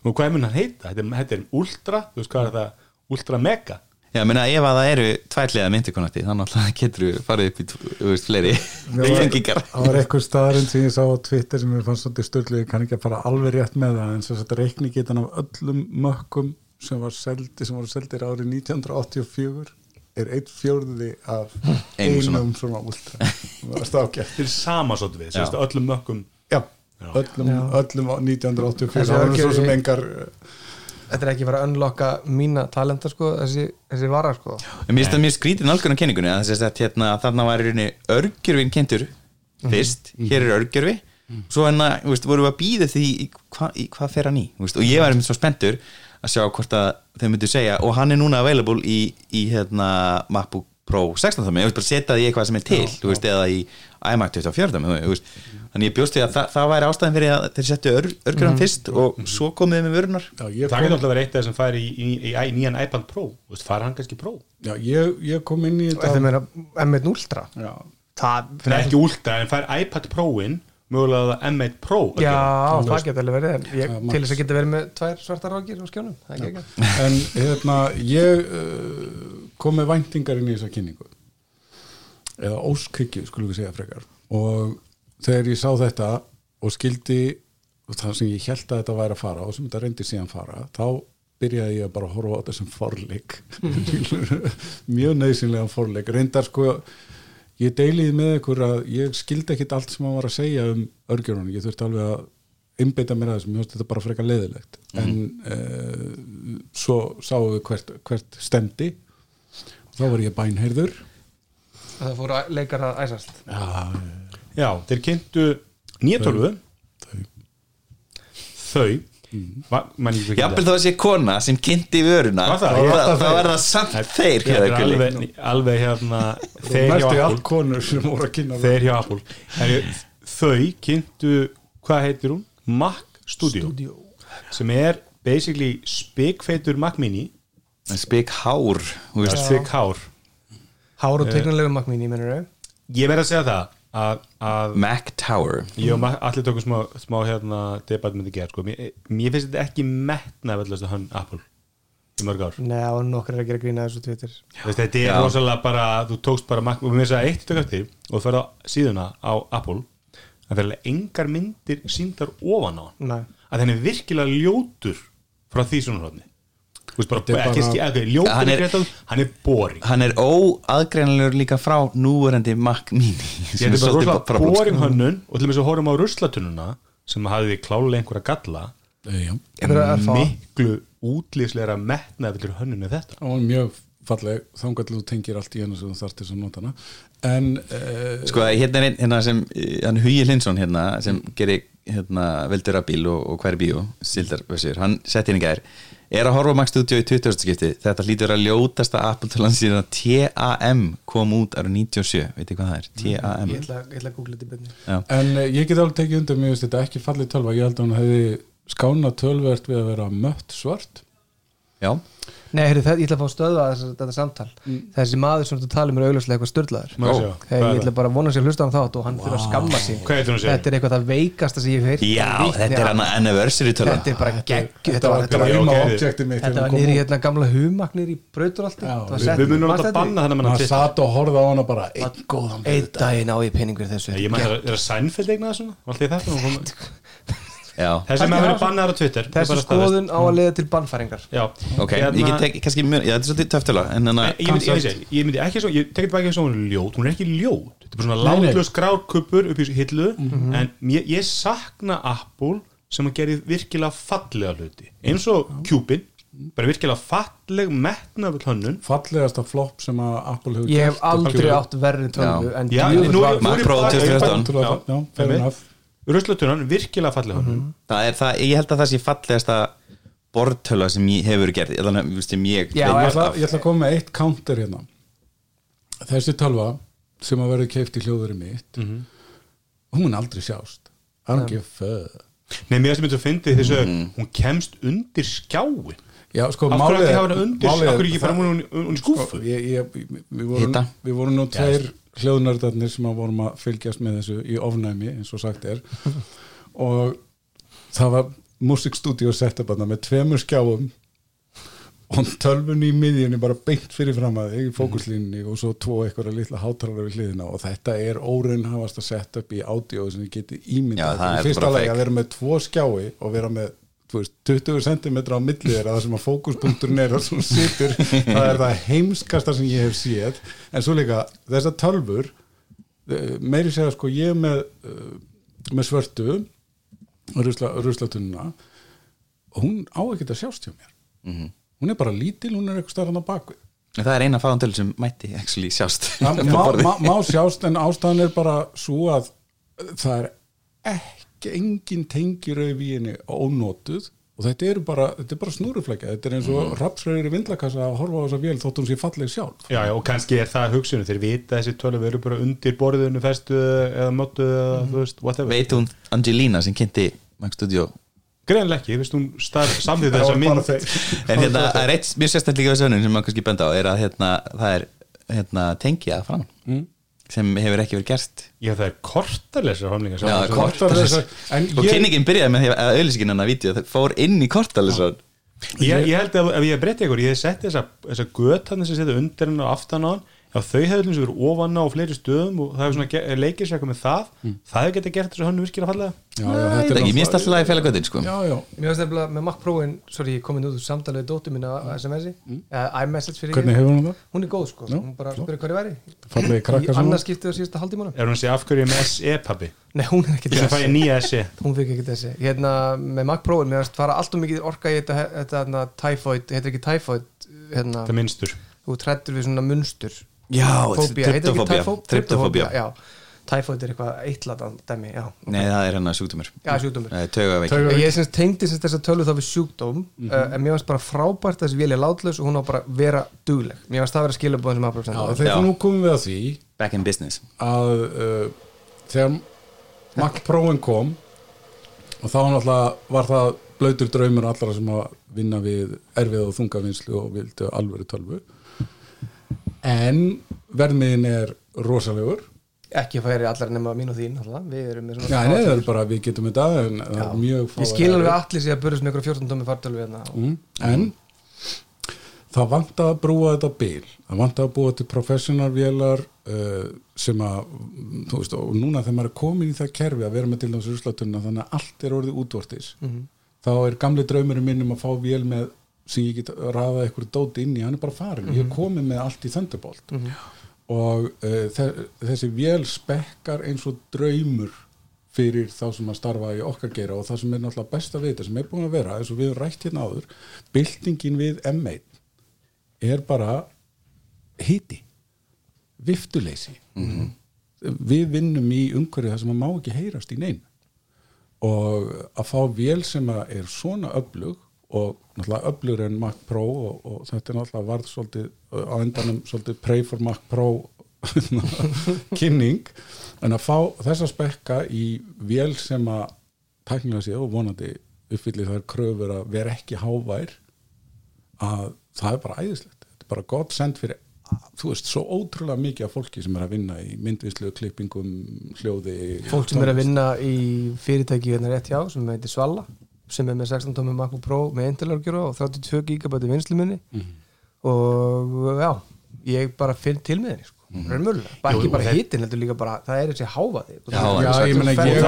og hvað mun hann heita? Þetta er, þetta er ultra, þú veist hvað er það? Ultra mega Já, menna ef að það eru tværlega myndikonakti þannig að getur við farið upp í þú veist, fleiri tengingar. Það var eitthvað staðarinn sem ég sá á Twitter sem ég fannst svolítið störlu, ég kann ekki að fara alveg rétt með það en svo þetta reikni getan af öllum mökkum sem var seldi sem voru seldir árið 1984 er eitt fjórði af Einum svona. einum svona últra. Það var stákjætt Þetta er sama svolítið við, veist, öllum mökkum. Já, öllum, öllum á 1984 Þessi það var svo sem engar Þetta er ekki bara að unlocka mína talenta sko, þessi, þessi vara sko. Mér finnst það mjög skrítið nálgunar kenningunni að þess að hérna, þarna var í rauninni örgjörfin kentur fyrst, hér er örgjörfi svo hérna, þú veist, vorum við að býða því hvað í hvað fer hann í, veist, og ég var einmitt svo spenntur að sjá hvort að þau myndu segja og hann er núna available í, í hérna, MacBook Pro 16 þannig, ég veist bara setja því eitthvað sem er til þú veist, eða í iMac 24 þú veist, þannig ég bjóst því að það, það væri ástæðin fyrir að þeir settu ör, örgjörfan fyrst og svo komið þið með vörunar Já, ég Það kom, getur alltaf verið eitt af þessum færi í, í, í, í nýjan iPad Pro, þú veist, fara hann kannski Pro? Já, ég, ég kom inn í Þetta þetta meira M1 Ultra? Já, Það, Það er ekki ultra, en fær iPad Pro-in mögulega það M1 Pro. Já, gera. það geta alveg verið en ég, Ja, til þess að geta verið með tvær svartar rákir á skjónum, það er en hérna ég uh, kom með væntingar inn í þessa kynningu. Eða óskhyggju skulum við segja frekar. Og þegar ég sá þetta og skildi það sem ég held að þetta væri að fara og sem þetta reyndi síðan fara þá byrjaði ég að bara horfa á þetta sem forleik. Mjög nöðsynlega forleik. Reyndar sko ég deiliði með ykkur að ég skildi ekkit allt sem hann var að segja um örgjörunum, ég þurfti alveg að einbeita mér að þessum, ég finnst þetta bara frekar leiðilegt. En uh, svo sáum við hvert, hvert stemdi og þá var ég bænheyrður. Það fóru að- leikar að æsast. Já, Já, þeir kynntu nýjartölvu Þau Va- man ég ekki Jafnvel þá að sé kona sem kynnti vöruna Var það? þá, þá er það samt þeir alveg, alveg hérna þeir hjá næstu Apple. allt konur sem voru að kynna þeir hjá ég- þau kynntu hvað heitir hún? Mac Studio, Studio. sem er basically spikfeitur Mac Mini. Spik hár þú veist. spik hár. Hár og tegnulegu makmín í mennur ég verð að segja það að, að Mac Tower. Ma- allir tókum smá, smá hérna debatt með þetta gerð sko. mér, mér finnst þetta ekki metna vellast að hann Apple í mörg ár. Nei, og nokkur er að gera grína þessu Twitter. Veist, þetta er rosalega bara þú tókst bara Mac og mér finnst það eitt tökastir og þú ferð á síðuna á Apple það verður engar myndir síndar ofan á hann. Nei, að henni er virkilega ljótur frá því svona hrótni Hann er, er- er, hann er boring. hann er óaðgreinlegur líka frá núverandi Mac Mini. Ég sem er bara rosalega boring hönnun og til og með svo horfum á ruslatununa sem hafði klálega einhverja galla. Að fá miklu útlýslegra metnaðvillir hönnun en þetta. Og mjög falleg. Þangað til þú tengir allt í hennu sem þú þarft þess að nota hana. En uh, sko hérna er einn hérna sem eh, hann Hugi Linsson hérna sem gerir hérna veldur að bíl og, og hver bíó sildarvössur, hann sett í gær er að horfa á Mac Studio í 20. skipti. Þetta hlýtur að ljótasta Apple tölan síðan að TAM kom út árið 97 veitir hvað það er, TAM Ég ætla, ég ætla að googla þetta í byrni en uh, ég get alveg tekið undir mér finnst þetta ekki fallið tölva, ég held að hún hefði skánað tölvert við að vera mött svart Já, Nei, heyrðu, það, ég ætla að fá að stöða þetta samtal. Þessi maður sem þú talum er augljóslega eitthvað störlaður ég ætla það? bara að vona sér að hlusta á hann þátt og hann fyrir að skamma sín að? Þetta er eitthvað það veikasta sem ég hef heyrt Já Vitni þetta er að- hann anniversary tölan Þetta er bara geggju þetta var, út. hérna gamla humagnir í Það var við- munum alltaf eftir banna þennan hann satt og horfði á hana bara einn góðan Einn daginn á ég peningur þessu. Er að Seinfeld eignaði þessi með að vera bannaðar á Twitter. Þessi skoðun á að leiða til bannfæringar. Já, ok, Hérna- ég get tek, kannski mjög, já þetta er svolítið þannig Nei, ég myndi, ég, myndi, ég myndi ekki svo, ég tekit bara ekki svo hún er ljót, hún er ekki ljót. Þetta er bara svona látlaus grárkuppur upp í hillu en ég, ég sakna Apple sem að gera virkilega fallega hluti. Eins og Cupid bara virkilega falleg metnafull hönnun. Fallegasta flopp sem að Apple hefur Ég hef gert. aldrei átt verri tölvu Já. en nú- var- nú- Mac Pro bara- 2014. Já, já, fair einmitt. enough. ruslatunan, virkilega falleg hönnun það er það, ég held að það sé fallegasta bortöla sem ég hefur gert. Eða sem ég Já, ég, ætla, ég ætla að koma með eitt counter hérna. Þessi tölva sem að verður keift í hljóðurinn mitt hún mun aldrei sjást. I don't give a fuck. Nei, mér finnst fyndi þess að hún kemst undir skjáin Já, sko, málið ekki er- hafa hana undir, er- hverju ekki bara það- hún hún í skúfu ég, ég, við, vorum, Hita. við vorum nú tveir hljóðnördarnir sem að vorum að fylgjast með þessu í ofnæmi eins og sagt er. Og það var upp þarna með tveimur skjáum og tölvunni í miðjunni bara beint fyrir fram að þig í fókuslínni og svo tvo eitthvað litla hátalara við hliðina. Og þetta er óraunhafast að setja upp í ádió sem þið geti Já, ímyndað það er fyrsta fake. að vera með tvo skjái og vera með veist, 20 cm á milli þeirra það sem að fókuspunkturinn er og svo situr það er það heimskasta sem ég hef séð. En svo líka tölfur eh, meiri segja sko ég er með eh, með svörtu rusla, ruslatununa hún á ekki að sjást hjá mér. Mhm. hún er bara lítil, hún er eitthvað starfan á bakvið En það er eina fáðan tölu sem mætti actually sjást má, má, má sjást en ástæðan er bara svo að það er ekki engin tengirauð í henni ónótuð og þetta eru bara, þetta er bara snúruflækja. Þetta er eins og mm. rapsröður í vindlakassa að horfa á þessa vél þótt hún sé falleg sjálf. Já, já, og kannski er það hugsunum þeir vita að þessi tölvu eru bara undir borðinu festu eða mótu eða þú veist, whatever. Veit hún Angelina sem kynnti Mac Studio? Greinlega ekki, ég veist hún var bara mynd. þeir. En hérna, það er eitt mjög sérstætt líka við sönnum sem maður kannski benda á er að hérna, það er hérna, tengja fram. Mm. Sem hefur ekki verið gert. Já, það er kortarlesar homlingar Já, sjá. kort- Kortarlesar- en og ég- kynningin byrjaði með því að auðlýsingin hann að vídeo það fór inn í kortalisar ég, ég held að ef ég breytti ykkur, ég sett þessa, þessa göt hann sem setja undir hann og aftan á hann Já, þau hefðu eins og verið ofan á fleiri stöðum og það hefur svona leikið sér eitthvað með það það hefur getað gert þessu hönnu virkilega fallega. Já, já, Það þetta er ekki, stætti lagi fæla göttin sko. Já, já, Mér finnst nefnilega með Mac Pro-in, sorry, ég komin út úr samtalið við dóttur mín á SMS-i, eða iMessage fyrir hvernig hefur hún það? Hún er góð sko, Já, hún bara spyrir ég væri. Í annars skiptið á síðasta haldímanum Er hún að segja af hverju ég er með SE pabbi? Nei, hún er fæ ég nýja SE Hún fikk ekki þessi Hérna, með Mac Pro-in, mér finnst fara allt og mikið orka í þetta, þetta hérna, typhoid, heitir ekki typhoid hérna, það minnstur þú trættur við svona munstur Já, Fóbía, heitir ekki tryptofóbía typhoid er eitthvað eittlatan dæmi, já. Nei, það er hann að sjúkdómur. Ég semst tengdi semst þessa tölu þá við sjúkdóm Mhm. uh, en mér finnst bara frábært að þessi vél er látlaus og hún á bara að vera dugleg. Mér finnst það vera skilabóðin sem aðbröðsend þegar nú komum við að því Back in business. að uh, þegar Mac Pro-in kom og þá náttúrulega var það blöytur draumur allra sem að vinna við erfið og þungavinslu og vildu alvöru tölvu en verðmiðin er rosalegur. Ekki færi allar nema mín og þín alltaf. við erum með Já, svona nei, það er bara, við getum þetta en það er mjög ég skil alveg allir sér að burðast með ykkur 14 tómi fartölu mm, en það vant að brúa þetta bil. Það vant að búa til professional vélar uh, sem að þú veist, og núna þegar maður er komin í það kerfi að vera með til þess ruslatunna þannig að allt er orðið útvortis þá er gamli draumurinn minn um að fá vél með sem ég get raða eitthvað dóti inn í, hann er bara farin ég er komin með allt í Thunderbolt. Og uh, þe- þessi vél spekkar eins og draumur fyrir þá sem að starfa í okkar gera og það sem er náttúrulega besta við þetta sem er búin að vera, eins og við höfum rætt hérna áður byltingin við M1 er bara hiti viftuleysi. Við vinnum í umhverju það sem að má ekki heyrast í neinn og að fá vél sem að er svona öflug og náttúrulega öflugur en Mac Pro og, og þetta er náttúrulega varð svolítið á endanum svolítið pray for Mac Pro kynning. En að fá þessa spekka í vél sem að tæknilega séð og vonandi uppfyllir þær kröfur að vera ekki hávær að það er bara æðislegt. Þetta er bara gott send fyrir þú veist, svo ótrúlega mikið af fólki sem er að vinna í myndvislu, klippingum, hljóði fólk sem er að vinna í fyrirtæki hérna rétt hjá sem heitir Svalla sem er með 16 tómi MacBook Pro með Intel-örgjur og 32 gigabæti vinsluminni og já ég bara finn til með henni sko. raunmjölulega, bara Jú, ekki bara þetta- hitin heldur líka bara, það er þessi hávaði Já, Já, ég ég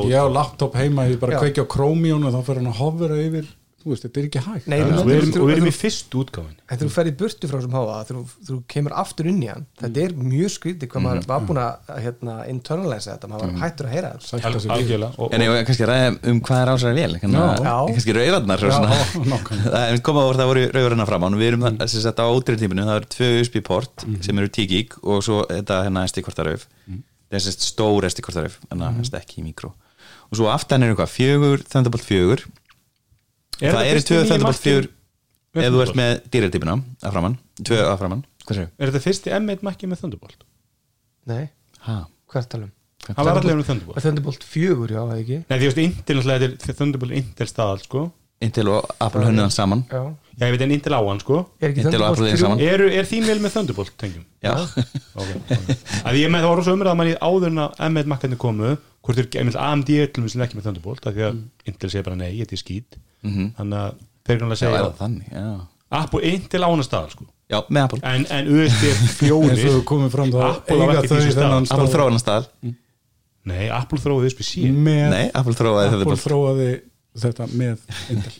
út. ég á laptop heima, ég bara Já. kveiki á Chromium og þá fyrir hann að hofra yfir þú veist, þetta er ekki hægt. Nei, og við erum, og við erum í fyrst útgáfin En þú ferð í burtu frá þessum háa þú- þú kemur aftur inn í hann þetta er mjög skrítið hvað maður var búin að hérna, internalisa þetta, maður var hættur að heyra þetta. En ég var kannski að ræða um hvað er ásæri vel. Kannski rauðarnar Já, svona. nákvæmlega. Það voru það voru rauðarnar fram á Við erum það, sem sagt á ótrýrtíminu Það eru tvö USB-port sem eru 10 gig Og svo þetta hérna SD-kortaröf Það er stór SD-kortaröf En það er ekki í mikró Og svo aftan er eitthvað fjögur Er Það Mac-inn fjögur með Ef þú ert með dýrartípina að framann Tvö að framann er þetta fyrsti M1 makki með Thunderbolt? Nei, Ha. hvað er talum? hann var allir um Thunderbolt. Thunderbolt 4, já, eða ekki? Nei, því veist, þetta er Thunderbolt Intel staðal, sko. Intel og Apple hönnuðan saman. Já, Já, ég veit en Intel á hann, sko. Er ekki Intel og Apple Thunderbolt eru saman. 3 Eru, er þín vel með Thunderbolt, tengjum? Já, Ok, ok. Að ég með það voru svo umræða að mann í áður en að M1 makkarnir komu hvort er AMD öllum sem ekki með Thunderbolt af því að Intel segir bara nei, þetta er skít þannig að já, segja það þannig? Já, Apple Intel ánast staðal, sko. Já með Apple. En, en USB eins 4 og komið fram þá Apple á eiga ekki þau því sem þennan Apple stað þróðan stað Nei, Apple þróið USB C. Með Nei, Apple þróðaði Apple þróaði þetta með Intel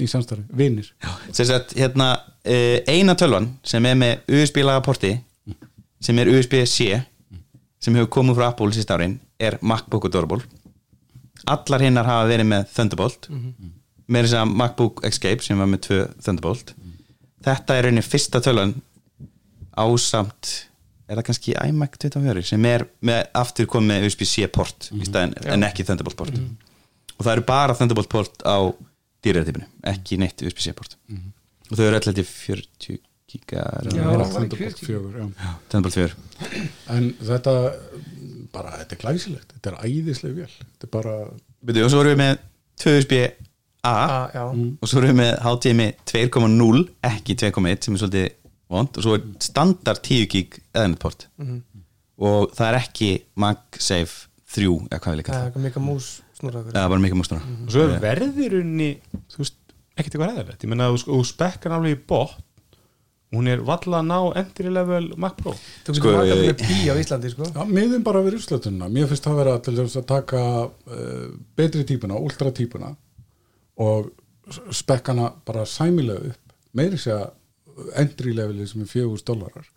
í samstarfi, vinir. Sem sagt, hérna uh, eina tölvan sem er með USB laga porti sem er USB-C sem hefur komið frá Apple síst árin er MacBook Adorable. Allar hinnar hafa verið með Thunderbolt með þess að MacBook Escape sem var með tvö Thunderbolt. Þetta er rauninni fyrsta tölvan ásamt er það kannski iMac 24 sem er með aftur komið USB-C port í staðin en ekki Thunderbolt port. Og það eru bara Thunderbolt port á dýræðartípinu, ekki neitt USB-C port. Og þau eru held ég 40 gigar Thunderbolt 4, já. Thunderbolt 4 en þetta bara, þetta er glæsilegt. Þetta er æðisleg vel. Þetta er bara, Byrju, og svo erum við með 2 USB-A Ah, Já, og svo erum við með HDMI 2.0 ekki 2.1 sem er svolítið vond. Og svo er standard 10 gig eðanett port og það er ekki MagSafe 3 eða hvað við líka það. er það bara mikið mústuna og svo er verðirunni þú veist, ekkert eitthvað ræðilegt ég menna að þú spekkan alveg í bot hún er valla að ná entry level Mac Pro. Þú Sko, getur vakað ég- með pí á Íslandi, sko. Já, miðum bara við uppslötunna mér finnst það vera til þess að taka uh, betri típuna, ultra típuna og spekkana bara sæmilega upp meiri segja entry leveli sem er 4000 dólarar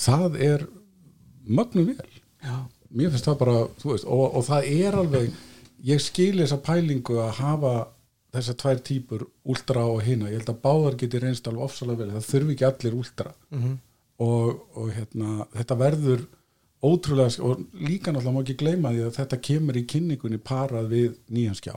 það er mögnum vel. Já. mér finnst það bara, þú veist, og, og það er alveg ég skil þessa pælingu að hafa þessar tvær típur ultra og hina, ég held að báðar geti reynst alveg ofsalega vel, það þurfi ekki allir ultra. Og, og hérna þetta verður ótrúlega og líka náttúrulega má ekki gleyma því að þetta kemur í kynningunni parað við nýjan skjá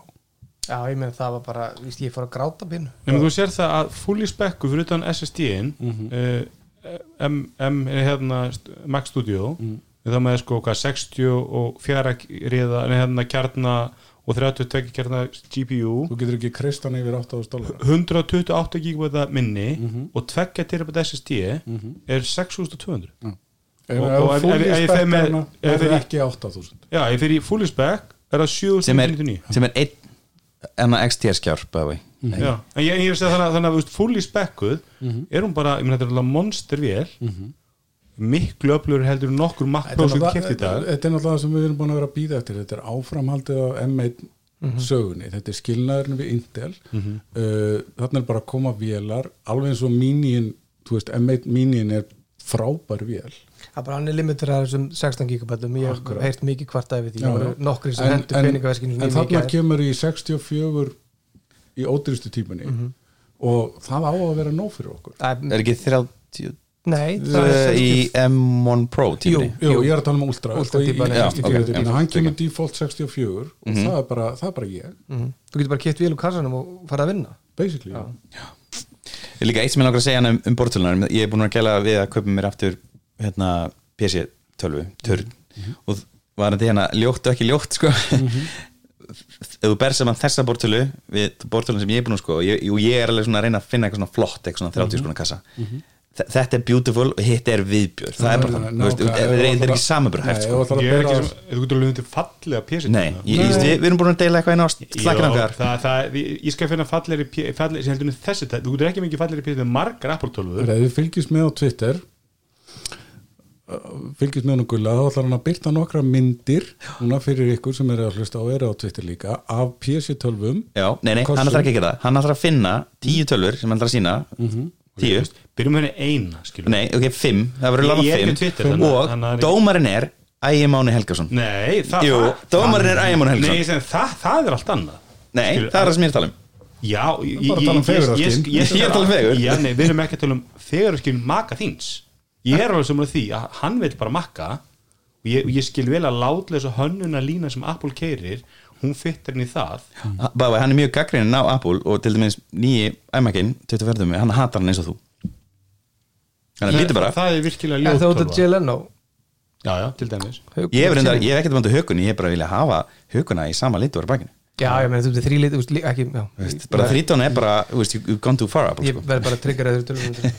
Já, ég meina það var bara, víst, ég fór að gráta bínu Nefnum þú sér það að fulli spekku fyrir utan SSD-in mm -hmm. eh, M, M er hérna Mac Studio, mm. þá maður sko hvað, 64 reyða hérna kjarnar og 32 kjarnar GPU Þú getur ekki kristan yfir 8.000 dólar 128 GB minni mm -hmm. og 2 TB SSD -hmm. er 6.200 Ef ég fyrir með er það ekki 8.000 Já, ef ég fyrir fulli spekk er það 7.099 sem er 1 en að XT er skjárp en ég er að segja þannig að fúli spekkuð mhm. er hún bara, ég menn þetta er alveg monstervél. Mhm. Miklu öflur heldur nokkur makna sem kæft í dag. þetta er náttúrulega það sem við erum búin að vera að býða eftir. Þetta er áframhaldið á M1 mhm. sögunni, þetta er skilnaðurinn við Intel. Eh, þarna er bara að koma vélar alveg eins og mínín M1 mínín er frábær vél. Það er bara hann er limitur að þessum 16 gigabætum. Ég hef heyrt mikið kvartaði við því. Já, Það nokkri sem en, hendur en, peningaveskinu en þarna kemur í 64 í ódýrstu típunni og það á að vera nóg fyrir okkur. Er ekki 30 Nei, það í 60 M1 Pro tímri Jú, ég er að tala um Ultra, Ultra í- í 64 já, típunni, ok, hann kemur default 64 og það, er bara, það er bara ég. Mhm. Þú getur bara kipt vél úr kassanum og fara að vinna. Basically, já. Ég er líka eitt sem ég langar að segja hana um, um bortölunar ég er búin að gæla við að kaupa mér aftur hérna, PC tölvu törn og var þetta hérna ljótt og ekki ljótt sko. Ef þú ber saman þessa bortölu við bortölun sem ég er búin að sko og ég, og ég er alveg svona að reyna að finna eitthvað svona flott eitthvað svona 30 skona kassa. Þe- þetta er beautiful og hitt er viðbjör það er bara þú Nákvæmlega. þetta er- ekki ef sko. þú Ég er ekki sem, þú getur alveg undir fallega PC nei, ég, ég, við, erum búin að deila eitthvað inn á slakrangar það, það, ég ég skal finna fallegri P- fallegri, sem heldur en þessi, þú getur ekki mikið fallegri PC með margar Apple 12 Ef þið fylgist með á Twitter fylgist með hann gulla þá ætlar hann að byrta nokkra myndir núna fyrir ykkur sem eru að hlusta og eru á Twitter líka af PC-tölvum Já, nei, nei, hann ætlar ekki gera það. Hann ætlar að finna tíu tölfur sem hann ætlar að sína Tíu, byrjum með henni eina skilur. nei, ok, fimm. Það verður lána er fimm. Ekki Twitter, þannig að- Og þannig dómarinn er Ægi Máni Helgason. Nei, það, Jú, það, dómarinn er Ægi Máni nei, segi, það, það er allt annað. Nei, Skilur, það er það sem ég er að tala um. Já, ég, bara að tala um fegurðarskyn. ég, Ég er að tala um fegur. Já, nei, við erum ekki að tala um fegurðarskyn maka þíns Ég er alveg saman því að hann veit bara makka og ég, ég skil vel að látlega hönnuna lína sem Apple keirir hún fyttir henni í það. Bæði, hann er mjög gaggrinin á Apple Og til dæmis nýji æmakinn, 24. Hann hatar hann eins og þú. Hann er lítið bara. Það er virkilega En það út ljótt að Jay Leno. Já, já, til dæmis. Ég hef, reyndar, ég hef ekkert bandið hökunni, ég hef bara vilja hafa hökuna í sama litur á bakinu Já, ég meina, þú veist, þrý lit, þú veist, ekki, já. Veist, bara þrítón er bara, þú veist, you've gone too far Apple, Ég sko. verð bara að tryggja það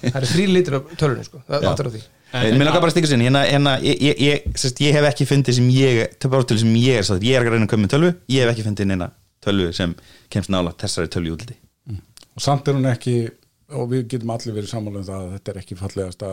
Það eru þrý litur á tölunum, sko. Það Já. áttur á því. En, Mér langar bara að stikka sinni, hérna, hérna ég, ég, ég, sérst, ég hef ekki fundið sem ég töfbártölu sem ég er, satt, ég er að reyna að koma með tölvu. Ég hef ekki fundið neina tölvu sem kemst nála þessari tölvu útliti. Og samt er hún ekki og við getum allir verið sammála um það að þetta er ekki fallegasta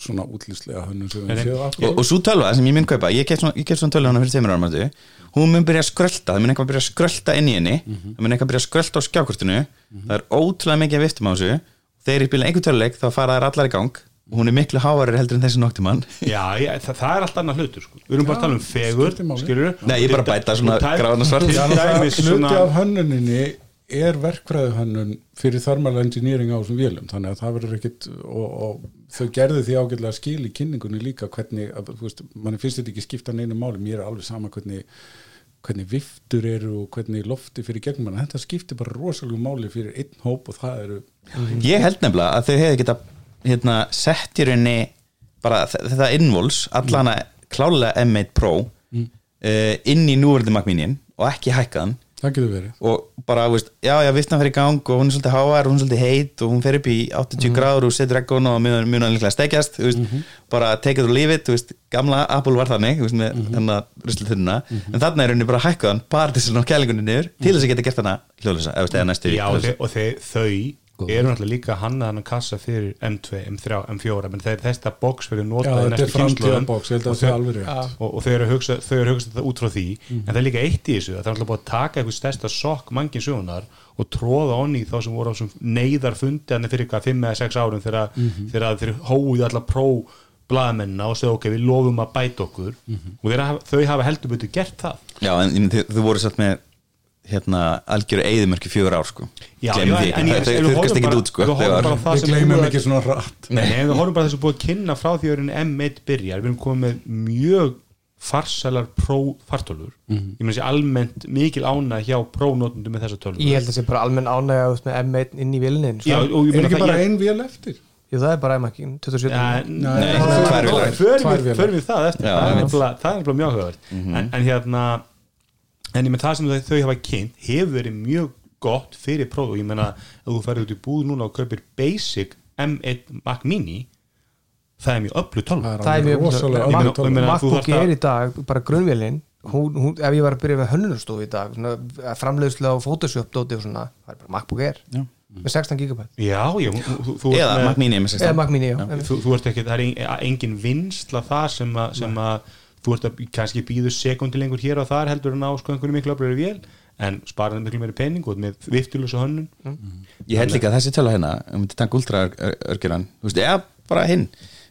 svona útlýslega hönnun sem við nei. séð og, og svo tölva sem ég mun kaupa, ég keft svona, svona tölvu hana fyrir tveimur árum átti, hún mun byrja að skrölda það mun eitthvað byrja að skrölda inn í henni. Það mun eitthvað byrja að skrölda á skjákortinu. Það er ótrúlega mikið að viftum á þessu. Þegar ég spila einhver töluleik þá fara þær allar í gang. Og hún er miklu hávarir heldur en þessi noktumann Já, ég, það, það er allt annað hlutur sko. Við erum bara að tala um fegur, skilur Nei, ég bara bæta svona gráðan og svart. Hluti svona af hönnuninni er verkfræðu hönnun fyrir thermal engineering á þessum vélum? Þannig að það verður ekkit og, og þau gerðu því ágætlega skil í kynningunni líka hvernig, að, þú veist, manni finnst þetta ekki skipta neinu máli, mér er alveg sama hvernig hvernig viftur eru og hvernig lofti fyrir gegnum manna, þetta skiptir bara rosalega máli fyrir einn hóp og það eru ég held nefnilega að þau hefði geta hérna, sett í rauninni bara þetta invols, allana klálega M1 Pro uh, inn í Mini og ekki hækkaðan það getur verið. Og bara, veist, já, já, viftan fyrir í gang og hún er svolítið háar, hún er svolítið heit og hún fer upp í 80 gráður og setur ekkon og mjög líklega steikjast, þú veist, bara take it or leave it, veist, gamla Apple var þannig veist, með hennar ruslutununa en þarna er henni bara hækkaðan, að ná kælingunni niður, til þess að geta gert hana hljóðlösa, og, hljóðlausa. Þe og þe þau eru náttúrulega líka hannað hann kassa fyrir M2, M3, M4 menn þeir þetta box verður notað í er næstu að og þau- alveg rétt. Og, og þau eru að hugsa, þau eru að hugsa þetta út frá því en það er líka eitt í þessu, það er alltaf búið að taka eitthvað stærsta sokk mangin sögunar og tróða onni þá sem voru á þessum neyðar fundi hann fyrir eitthvað 5 eða 6 árum þegar, þegar þeir hóið alla pró blaðamennina og segja ok, við lofum að bæta okkur og þeir, þau hafa heldur betur gert það. Já, en þau voru satt með hérna, algjöru eyðumörki fjögur ár, sko. Já, já, því en ég- horfum ekki út, sko við horfum bara það sem gleymum búið að- ekki svona rætt Nei, en við horfum bara þessu búið að kynna frá því að erum M1 byrjar, við erum komið með mjög farsælar pró-fartölur Mhm. ég meina þessi almennt mikil ánæg hjá prónotundum með þessa tölur Ég held að það sé bara almenn ánægja þú veist, með M1 inn í vilnin Já, er ekki bara ég- ein vél eftir? Jú, það er bara M1 27 Ja, Nei, Nei, það er tvær við, vélar. förum við það eftir. Já, það, er mjög höfður en, en hérna en ég með það sem þau, þau hafa kynnt hefur verið mjög gott fyrir próf og ég meina ef þú ferður út í búð núna og kaupir basic M1 Mac Mini það er mjög öllu tölva. Það er mjög meina- þú MacBook að- er í dag bara grunnvélin. Hún, hún, ef ég var að byrja með hönnunarstofu í dag svona, framleiðslega og Photoshop dóti og svona, það er bara MacBook Air. Já. með 16 GB já, já, þú, þú Eða Mac Mini með eða 16 Mac Mini, já, þú, þú ert ekki, það er en- engin vinsla það sem að, sem að þú ert að kannski býðu sekundi lengur hér og þar heldur en á sko einhverju miklu öflöru vél en sparaði miklu meiri pening og með viftulösa hönnun. Ég held líka að þessi töla hérna um þetta tank ultra örgjuran þú veist, eða bara hinn.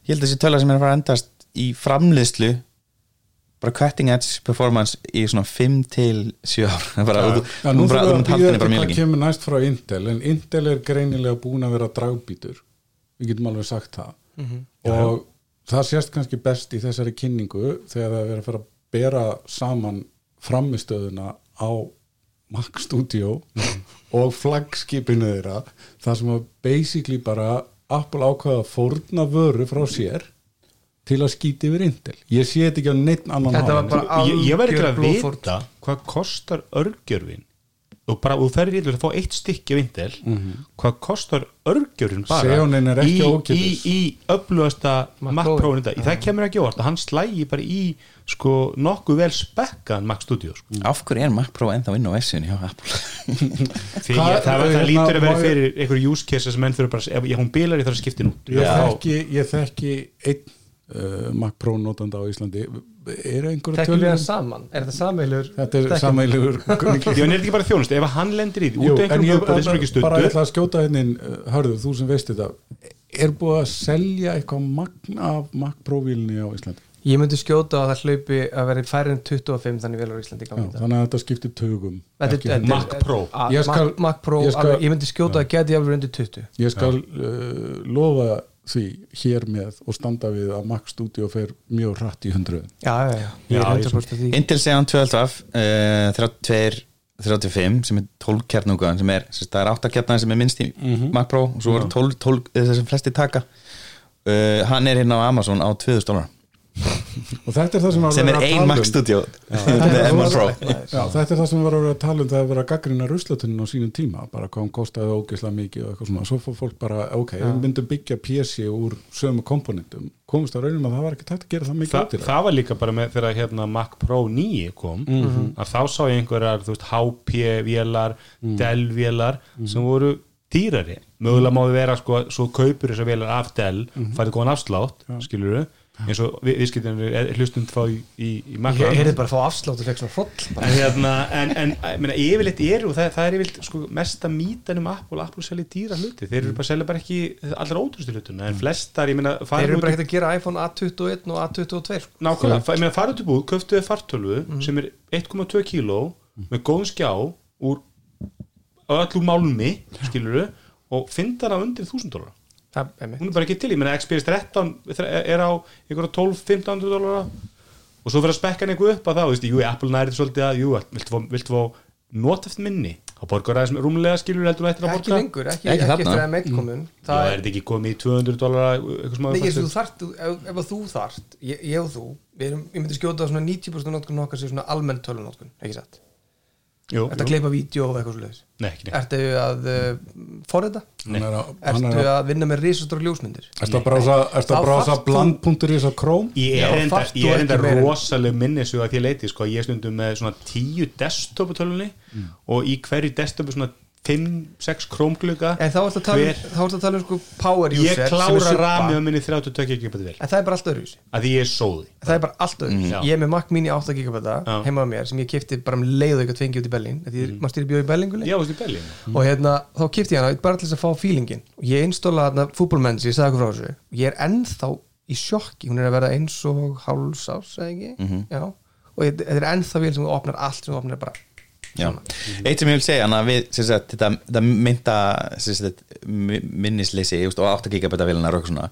Ég held að þessi töla sem er að fara að endast í framleiðslu bara cutting edge performance í svona 5 til 7 ár. Það er bara, þú, Já, þú, nú bara, þurfum þú við munt að býða bara lengi kemur næst frá Intel en Intel er greinilega búin að vera dragbítur. Við getum alveg sagt það. Og það sést kannski best í þessari kynningu þegar það er verið að fara að bera saman framistöðuna á Mac Studio og flaggskipinu þeirra það sem að basically bara Apple ákvaða að fórna vöru frá sér til að skýti yfir Intel. Ég sé þetta ekki á neitt annan Þetta var hátt. bara- ég, ég verði ekki að vita hvað kostar örgjörfin og bara, og þú ferðir í að fá eitt stykki af Intel, hvað kostar örgjörfin bara er í, í, í öflugasta Mac Mac Pro. Pro þetta, það kemur ekki óvart að hann slægi bara í sko nokkuð vel spekkan Mac Studio sko. Af hverju er Mac Pro ennþá inn á S-un hjá Apple? ég, það, það hérna, lítur að vera fyrir einhverju use cases sem menn þurfa bara, ef hún bilar ég þarf að skipta nú. Ég þekki, ég þekki einn uh, Mac Pro notanda á Íslandi er einhverja tölur hann saman? Er þetta samveilur? þetta er sameilugur Því hann er ekki bara þjónust, ef hann lendir í því út af en einhverjum ég uppbóti sem er ekki bara stundu ætla að skjóta hérna inn uh, hörðu, þú sem veist þetta er búið að selja eitthvað magn af Mac Pro vílni á Íslandi Ég myndi skjóta að það hlaupi að vera færri en 25 þannig vel á Íslandi Já, þannig að þetta skiptir Þetta er- hundruðum. Mac Pro. Ég skal- Mac, Pro, ég skal- alveg, ég myndi skjóta að geti alveg undir 20 ég skal uh, lofa því hér með og standa við að Mac Studio fer mjög hratt í hundruðum. Já, já, já, ég Já, er ég 100% af því. Intel Xeon 12 uh, 32 35 sem er 12 kjarnungan sem er, það er 8 kjarnan sem er minnst í Mac Pro og svo er 12, 12 þess sem flesti taka. Uh, hann er hérna á Amazon á 2000 dólar og þetta er það sem var sem er ein tala Mac um. Studio Þetta er M1 Pro. Rosalegt, Já, þetta er það sem við varum að vera að tala um það að vera að gaggrina ruslatunin á sínum tíma bara hvað hún kostaði ógeðslega mikið og eitthvað svona. Svo fór fólk bara, ok, við myndum byggja PC úr sömu komponentum. Komist á raunum að það var ekki tægt að gera það mikið Þa, ódýrara. það. var líka bara með þegar hérna Mac Pro 9 kom að þá sá ég einhverjar þú veist, HP-vélar, Dell-vélar sem voru dýrari. Mögulega má þið vera sko, svo kaupur þessar vélar af Dell, farið góðan afslátt skilur eins og við, viðskiptinir hlustum þá í, í, í Mac Ég heyrði bara að fá afslátt og fekk svona hroll bara. en hérna, en, en meina, yfirleitt eru það, það er yfirleitt sko, mesta mítan um Apple, Apple selja dýra hluti. Þeir eru bara selja bara ekki allra ótrústu hlutuna en flestar, ég meina, Þeir eru bara ekkert að gera iPhone A21 og A22. Sko. Nákvæmlega, fa- ég meina farið út í búð, köftuðu fartölu sem er 1,2 kíló með góðum skjá úr öllu málmi, skiluru og finna hana undir 1000 dólar Það er hún er bara ekki til, ég meina Xperia 13 er á einhverja 12-1500 dólar og svo fyrir að spekka hann eitthvað upp að það, þú veist, jú, Apple nærið svolítið að, jú, viltu fá, viltu fá noteft minni, þá borgar sem rúmlega skilur heldur þú ættir að Ekki borga. lengur, ekki, Ekki ekki, eftir að meitt komin Já, Það er þetta ekki komið í 200 dólar eitthvað smá Nei, ég, þú þart, ef, ef að þú þart ég, ég og þú, við erum, ég myndi skjóta á svona 90% notkun okkar sem svona almenn tölunótkun ekki satt, Jú, ertu að jú. klippa vídeo og eitthvað svo Nei, ekki neitt. Ertu að uh, forrita? Er hann ertu er að- að vinna með risastóra ljósmyndir? Ertu að brása, ertu að brása þú- bland.is á Chrome? Ég er enda, ég er enda meira en- rosaleg minnisug að því leiti sko, ég er stundum með svona tíu desktop-tölunni og í hverju desktop er svona 5-6 krómgluga en þá ertu að tala, um- Hver- ertu að tala um sko power user ég sem klára subba. rami á minni 32 GB vel. En það er bara allt öðruvísi. Að því ég er sóði. Það er bara allt öðruvísi, Mm. Ég er með Mac Mini 8 GB heima á mér sem ég kifti bara um leið og eitthvað tvengi út í því mm. maður stýri bjóð í Berlín og hérna, þá kipti ég hana bara til þess að fá feelingin. Og ég instóla þarna fútbolmenns, ég sagði eitthvað frá þessu. Ég er ennþá í sjokki. Hún er að vera eins og háls ás eða ekki, Mhm. og þetta er ennþá Eitt sem ég vil segja við sagt, þetta, þetta mynda sagt, mi- minnisleysi og 8 GB vélunar og svona.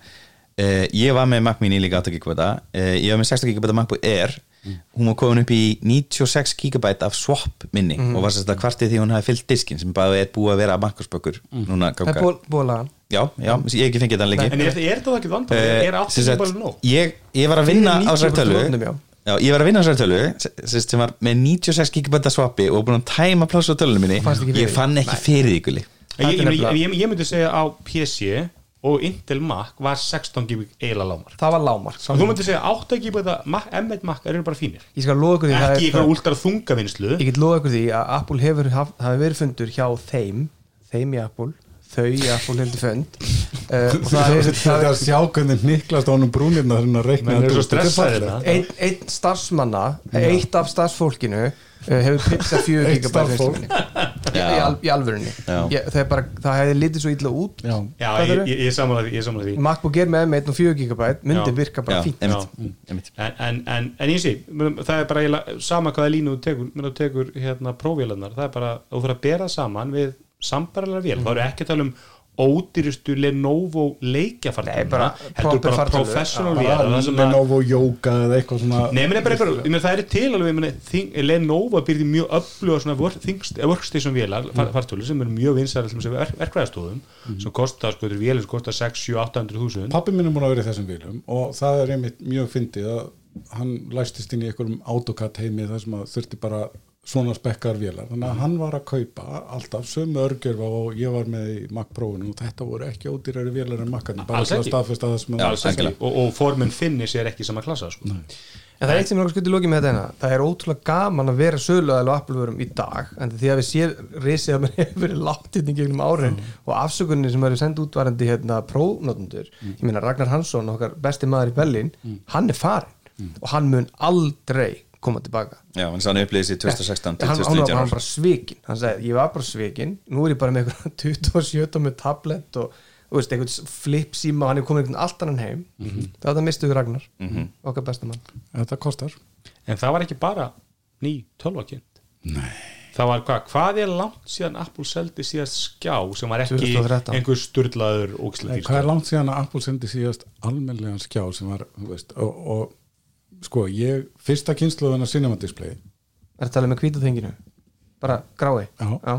Uh, ég var með Mac Mini líka 8 GB uh, ég var með 16 GB MacBook Air. Hún var komin upp í 96 GB af swap minni og var sérst að kvartið því hún hafi fyllt diskin sem bara er búið að vera bankarspökkur núna það er ganga ból, bólagan Já, já, ég hef ekki fengið þetta lengi. En er, er það ekki bara nóg? ég, ég var að vinna á þessari 90% tölu já. Ég var að vinna á þessari tölu sem, sem var með 96 GB swappi og búin að tæma pláss á tölunum minni. Ég fann ekki fyrir því gulli. Ég, ég, ég, ég, myndi segja á PC og Intel Mac var 16 GB eiginlega lámar það var lámark og þú myndi segja 8 GB Mac- M1 Mac eru bara fínir. Ég skal loða ykkur því það ekki ykkur últra þungavinnslu ég get loða ykkur því að Apple hefur haf, hafi verið fundur hjá þeim þeim í Apple, þau í Apple heldur fund. Uh, og það er, Þetta það að sjá hvernig niklast á honum brúnirna þegar hann að reikna einn ein starfsmanna eitt af starfsfólkinu uh, hefur pizzað fjögur starfsfólk. í, í, al, í alvörunni. Ég, það, er bara, það hefði litið svo illa út. Já. já, ég, ég, ég sammála því, ég sammála því. MacBook Air með M1 og 4 gigabæt myndi Já. virka bara Já, fínt. Einmitt, einmitt. En, en, en, en ég sé, það er bara sama hvaða línu þú tekur, menn þú tekur hérna prófélarnar, það er bara, þú fyrir að bera saman við sambarilega vél, þá eru ekki að tala um ódýrustu Lenovo leikjafartöluna, heldur bara professional að, Lenovo Yoga eða eitthvað svona er bara eitthvað, það er til alveg, Lenovo byrði mjög öfluga svona work, things- eh, workstation vélar, mm. fartölu sem eru mjög vinsæri sem verk, verkvæðastofum, sem kostar, sko, þetta eru vélir sem kostar 6, 7, 800 þúsund. Pappi minn er múin að vera í þessum vilum og það er einmitt mjög fyndið að hann læstist inn í einhverjum AutoCAD heimi þar sem að þurfti bara svona spekkar vélar þannig að hann var að kaupa alltaf sömu örgjörfa og ég var með í Mac Pro-inu og þetta voru ekki ódýrari vélar en Mac-arnir bara ekki. staðfesta það sem ekki. og, og formun finnis er ekki sama klassa sko. en það er eitt sem er skutt í lóki með þetta hérna. það er ótrúlega gaman að vera söluæðal og Apple-vörum í dag en því að við séð risið að mér hefur verið látt hérna gegnum árin og afsökunni sem eru sendt útvarandi hérna prófnotundur ég meina Ragnar Hansson, okkar besti maður í Berlín hann er farin og hann mun aldrei koma tilbaka. Já, hann sann upplýðis í 2016 til hann, hann, var, 2019 bara svikin hann sagði, ég var bara svikin nú er ég bara með eitthvað 27 með tablet og þú veist, eitthvað flip síma og hann er komin einhvern allt annan heim. Mm -hmm. það mistu við Ragnar, okkar besta mann. Þetta kostar. En það var ekki bara ný tölvakind Nei. það var hvað, hvað er langt síðan Apple seldi síðast skjá sem var ekki 2013. einhver sturlaður ógislega hvað er langt síðan að Apple sendi síðast almennlegan skjá sem var þú veist, og, og sko ég fyrsta kynsluðan að cinema display er það talað með hvítaþenginu bara grái, Já.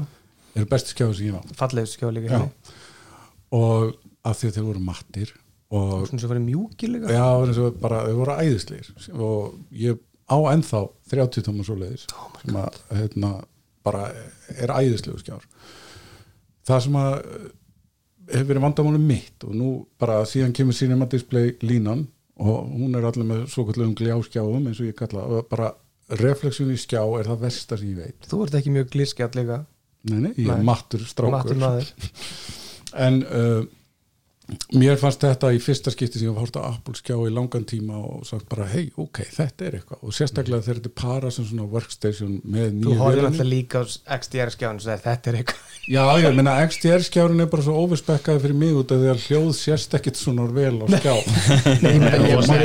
er besti skjáðu sem ég á fallegust skjá líka Já. og af því að þeir voru mattir og svona sem farið mjúki líka. Já, eins og bara, þau voru æðislegir. Og ég á ennþá 30 tóma svo leiðis sem að hérna, bara er æðislegu skjár. Það sem að eh, hefur verið vandamáli mitt og nú bara síðan kemur Cinema Display línan og hún er allir með svo kvöldlegum gljáskjáum eins og ég kalla og bara refleksjón í skjá er það versta sem ég veit. Þú ert ekki mjög glískjall líka? Nei, nei, ég er Nei. mattur strákur. Mattur en uh, mér fannst þetta í fyrsta skipti sem ég var hort á Apple skjá í langan tíma og sagt bara hei, ok, þetta er eitthvað. Og sérstaklega þegar þetta er para sem svona workstation með þú nýju horfir vélinni. alltaf líka á XDR skjáðan og þetta er eitthvað. Já, ég meina XDR skjárin er bara svo overspekkaði fyrir mig út af því að hljóð sérst ekkit svona vel á skjá. Og það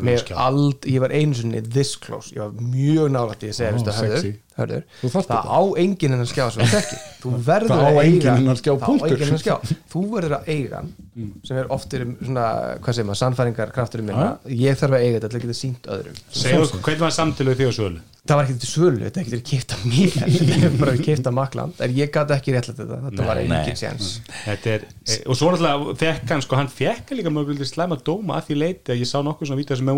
mér- rétt aldrei ég var einu sinni this close, ég var mjög nálægt í að segja, Ó, veistu, hörður, sexy. Hörður það á enginn hennar skjá sem þú þekki þú verður Það að enginn eiga það á enginn hennar skjá. Þú verður að eiga hann sem er oftir svona, hvað segir maður, sannfæringar kraftur minna, ég þarf að eiga þetta til að geta sínt öðrum. Segðu hvernig var samtölu því á sölu? Það var ekki til sölu, þetta er ekki til kipta mér. Þetta er bara kipta makland en ég gæti ekki réttlega þetta, þetta var nei. engin séns. Þetta er, e, og svo náttúrulega fekk hann sko, hann fekk líka mjög slæma dóma að því leiti að ég sá nokkuð svona vítið sem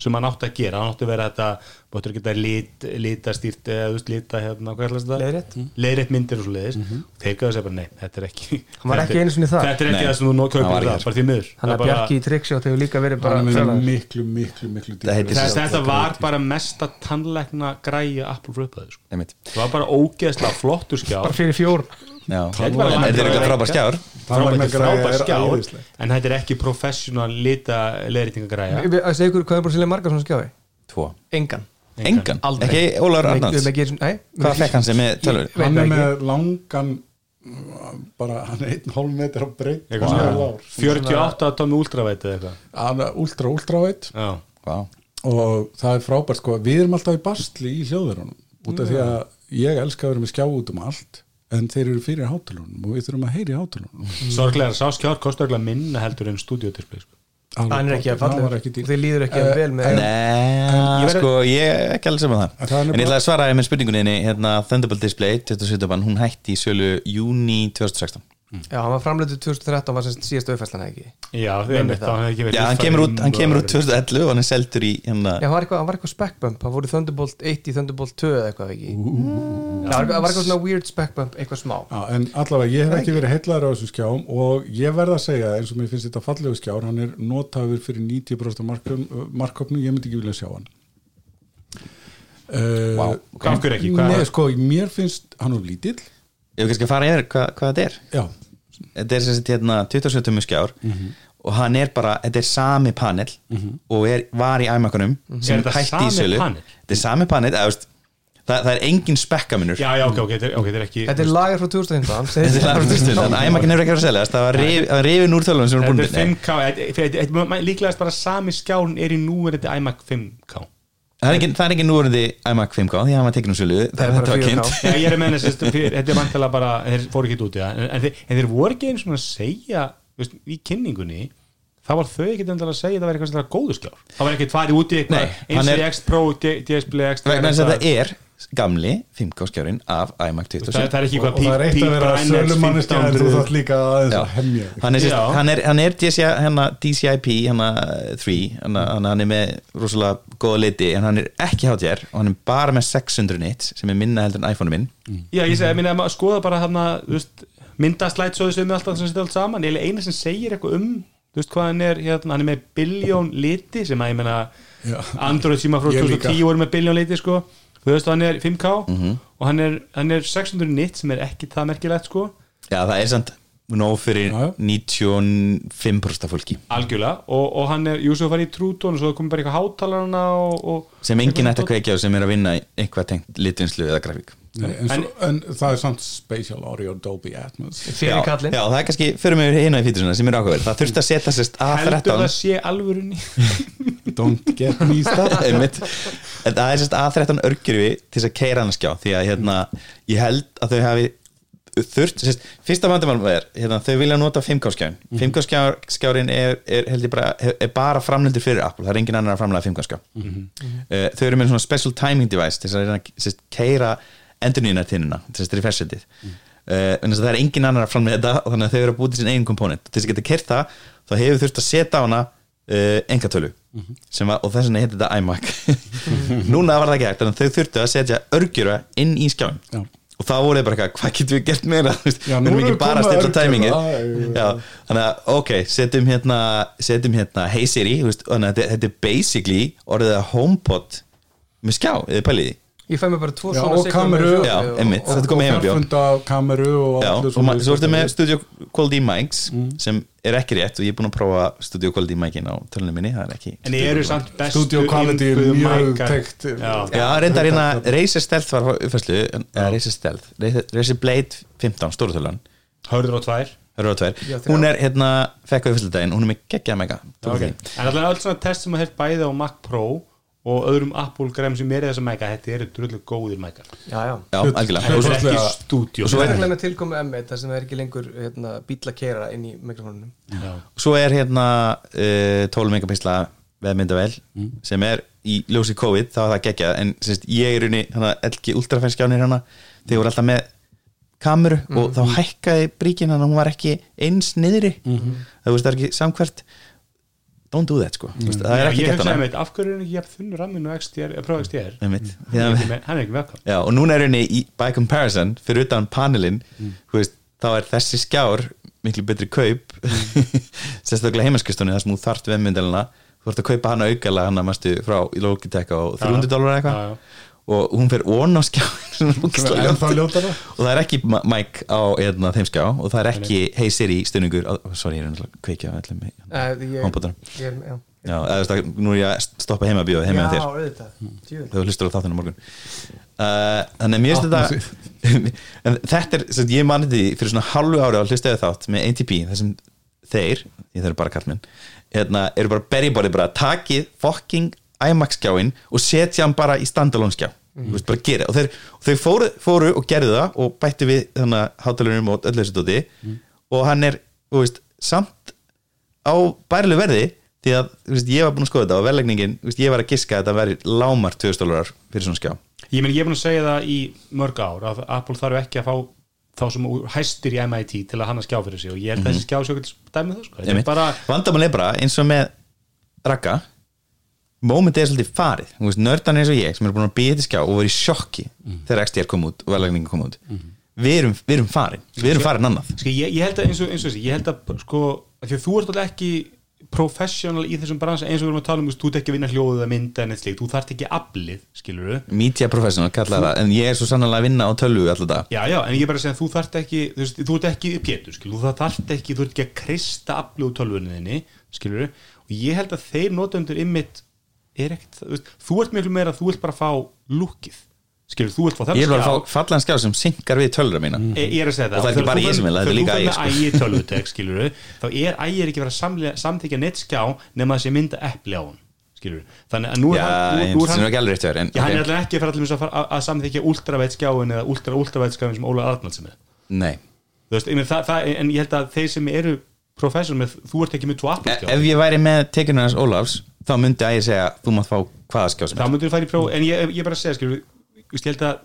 sem hann átti að gera, hann átti að vera þetta bóttur ekki þetta lit, litastýrt eða þú veist, lita hérna, hvað er þetta? Leiðrétt. Leiðrétt myndir og svo leiðis þeir gæðu að segja bara, nei, þetta er ekki Hann var ekki er- einu sinni það. Þetta er ekki það sem þú nó- Hann kaupir var það, ekki bara því miður. Hann að er bara- Bjarki í Trixjótt hefur líka verið bara er miklu, miklu, miklu heitir Þetta, var bara mesta tannlækna græja Apple upphæðu sko. Það var bara ógeðslega flottur skjár. Bara fyrir fjór Já. Þetta er er eitthvað frábær skjár. er skjár. En þetta er ekki professional lita að ykkur hvað er bara sérlega margar svona skjái? Tvo. Engan. Engan, ekki Ólar Arnalds? Hvað fekk hann sem með tölur? Hann er með langan bara, hann er einn hálf metr á breytt og Eitthvað hann er svona lár 48 tómi ultravæti eða eitthvað. Er Já. Vá. og það er frábært sko, við erum alltaf í bastli í hljóðverunum út af því að ég elska að vera með skjá út um allt en þeir eru fyrir hátalunum og við þurfum að heyri hátalunum. Sorglega sá skjár kostar minna heldur en stúdiodisplay sko. hann er ekki að Það falla og þeir líður ekki að vel með Nei, verð- sko, ég er ekki alveg sem að það. Er það En ég ætla að svara með spurningunni hérna, Thunderbolt Display, 27. bann, hún hætti í sölu júni 2016 já, hann var framleitur 2013 var semst síðast auðfæslan ekki? Já, einmitt, það. hefði ekki verið Já, hann kemur út, hann kemur út 2011 og hann er seldur í hérna já, hann var eitthvað, hann var eitthvað spec bump hann voru Thunderbolt 1 í Thunderbolt 2 eða eitthvað ekki? Já, hann var eitthvað svona weird spec bump eitthvað smá. Já, en allavega, ég hef ekki verið heitlaður á þessum skjám og ég verð að segja eins og mér finnst þetta fallegu skjár, hann er notaður fyrir 90% markkopnu, ég myndi ekki vilja sjá hann. Uh, Ég vil kannski fara yfir hvað, hvað þetta er. Já, Þetta er sem sagt hérna 27 tummu skjár og hann er bara, þetta er sami panel og er, var í æmakunum sem Er þetta hætti í sölu. panel? Þetta er sami panel, eða, veist, það, það er engin spekkaminur já, já, ok, ok, þetta er- ok, þetta er ekki þetta er lagar frá 2015 Þetta er lagar frá stund, þannig að æmakin hefur ekki að selja það var rifin úr tölunum sem voru búin Þetta er 5K, þetta- þetta- þetta- þetta- líklegast bara sami skjárn er í núverandi iMac 5K Það er engin, það er engin núverandi iMac 5K því að var tekinn um Það er þegar þetta var 4K. kynnt. Já, ég er að menna þetta er vantilega bara þeir fóru ekki út í það en, en, þeir, en þeir voru ekki eins og að segja veist, í kynningunni þá var þau ekki endilega að segja að það væri eitthvað góðu skjár það var ekkert farið út í eitthvað eins og í X Pro, D- DSplay X vegna þess að þetta er gamli 5K skjárin af iMac það, 27 það er ekki það er eitt að vera sölumanniski en þú þátt líka aðeins Já. að hemja þig. hann er, er, er DCI, hana, DCIP hana, 3 hana, hann er með rosalega góða liti en hann er ekki HDR og hann er bara með 600 nits sem er minna heldur en iPhone minn Já, ég segi, minna, skoða bara hann að myndaslætsóðu sem er alltaf sem allt saman eða eina sem segir eitthvað um þú veist hvað hann er, hérna, hann er með biljón liti sem að ég meina Já. Android síma frá Ég líka. 2010 voru með biljón liti sko þú veist hann er 5K og hann er, hann er 600 nit sem er ekki það merkilegt sko. Já, það er samt nóg fyrir Já, já. 95% af fólki. Algjörlega. Og, og hann er, jú svo farið í trútón og svo komið bara eitthvað hátalarna og, og sem enginn ætti að kveikja á sem er að vinna eitthvað tengt litvinslu eða grafík. Nei, en, svo, en það er samt Spatial Audio Dolby Atmos. Fyrir já, kallinn. já, það er kannski, fyrir mig hérna í fítusuna sem er ákveður, það þurfti að setja sérst heldur A13 það sé alvörunni. Don't get me started. En það er sérst A13 örgjurfi til þess að keira hann að skjá því að hérna, ég held að þau hafi þurft, fyrsta vandamálum er hérna, þau vilja nota 5K skjáin 5K skjár, skjárin er, er, bara, er bara framlendur fyrir Apple, það er engin annar að framlega 5K skjá uh, þau eru með svona special timing device til að sérst, keira endurnýjunartinnuna til þess að refreshetið uh, en þess að það er engin annar að fram með þetta og þannig að þau eru að búið til sin eigin komponent. Til þess að geta kert það, þá hefur þurft að setja á hana uh, engatölu sem var, og þess vegna heitir þetta iMac. Núna var það gert, þannig að þau þurftu að setja örgjura inn í skjáin Já. Og þá voru þið bara eitthvað, hvað getum við gert meira? Já, við erum er ekki bara að stilla Já, þannig að ok, setjum hérna setjum hérna Hey Siri þetta er basically orðið að HomePod með skjá, eða pæliði Ég fæ mér bara tvo Já, svona og kameru. Já, og- og- Þetta komið heim í bjó. funda kameru og allir og svona- ma- svo ertu með Studio Quality Mics sem er ekki rétt og ég er búin að prófa Studio Quality Micin á tölunum minni, það er ekki En eru samt bestu Studio quality er mjög teygt. Já, Já, reyndar hérna Razer Stealth var uppfæslu Razer Stealth, Razer- Blade 15, stórutölan, hörður á tvær. Já, hún er hérna, fekk á uppfæsludaginn, hún er með geggjað mega. Okay. En alltaf öll svona test sem að hefði bæði á Mac Pro og öðrum Apple grem sem er þessa mæka þetta eru drullu góðir mækar Já, já. Þetta og svo, er ekki Hlutfallslega- stúdíu svo er- með tilkomu M1 þar sem það er ekki lengur hérna, bíl að kera inn í mikrofónunum. Svo er hérna uh, 12 megapinsla veðmyndavel sem er í ljósi COVID þá er það geggjað. En sérst, ég er unni hérna, LG Ultrafine skjánir hérna þeir voru alltaf með kameru og þá hækkaði bríkin hann hún var ekki eins niðri. Það, veist, það er ekki samkvært don't do that sko. Mm. það er ekki gett hana af hverju er ekki jafn þunnur ramminu að prófa Einmitt. Hann er ekki hann velkom og núna er henni í, by comparison fyrir utan panelin veist, þá er þessi skjár miklu betri kaup sérstaklega heimaskristunni þar sem þú þart vefmyndalina þú þarft að kaupa hana aukala hana mástu frá í Logitech á 300 dólar eitthvað. Og hún fer ón á ljótara? Og það er ekki mic á hérna, þeim skjá og það er ekki Hey Siri stunningur sorry, ég er náttúrulega að kveikja á öllum uh, ég, Homebottanum. ég, er- já, Já, eða, þú veist, að nú er ég að stoppa heima að bjóða heima já þér. þegar þú hlustur á þáttinu morgun. Uh, þannig að mér finnst þetta en þetta er, sem ég mani því fyrir svona halvu ári á hlustaði þátt með ATP þar sem þeir, ég eru bara kallmenn hérna, eru bara berjibórið bara takið fucking IMAX skjáin og setja hann bara í standalone skjá. Þú veist, bara og þeir, og þeir fóru, fóru og gerðu það og bættu við þannig að hátalunum og öllu þessu dóti. Og hann er, veist, samt á bærileg verði því að veist, ég var búin að skoða þetta og vellegningin ég var að giska að þetta veri lámar 2000 dólarar fyrir svona skjá. Ég meni, ég er búin að segja það í mörg ár að Apple þarf ekki að fá þá sem hæstir í MIT til að hann að skjá fyrir sig og ég held að þessi skjá sjókvæmt dæmi það sko. Þetta er Einmitt. bara, vandamál er bara eins og með Raka mómentið er svolítið farið. Nördan eins og ég sem er búin að býja til skjá og var í sjokki þegar XDR kom út og vellegningin kom út. Við, erum, við erum farin, við erum farin annað. sko, ég, ég held að eins og, þessi, ég held að sko, að þú ert alltaf ekki professional í þessum bransa eins og við erum að tala um þú ert ekki að vinna hljóðið að mynda en eitt slíkt, þú þarft ekki aflið, skilur við media professional kallar það, en ég er svo sannlega að vinna á tölvu alltaf það Já, já, en ég er bara að segja að þú þarft ekki þú, veist, þú ert ekki skilur, þú þarft ekki þú ert ekki að krista aflið úr tölvunni þinni skilur, og ég held að þeir notendur ymmit er ekkert þú, veist, þú ert miklu meira að þú vilt bara fá lúkið, skilur, þú vilt fá ég er bara skjá. að fá fallan skjá sem synkar við tölvura mína. E- ég er að segja það. Og það er ekki bara ég sem vil, þetta er líka ægir, sko. sko. ægir tölvutek, skilur þá er ægir ekki verið að samþykja nettskjá nema að sé mynda epli á hann skilur þannig að nú er hann, nú, er sem er hann ekki er að fara að, að, að samþykja ultraveit skjáin eða ultra ultraveit skjáin sem Óla Arnalds er með. Nei. Þú veist, það, það, en ég held að þeir sem eru professional með, þú ert ekki með tvo Apple E- skjá. ef ég væri með tekinu hans Ólafs þá myndi að ég segja þú mátt fá hvaða skjá sem þá er myndir þú fara í próf en ég, ég bara að segja, skilur ég held að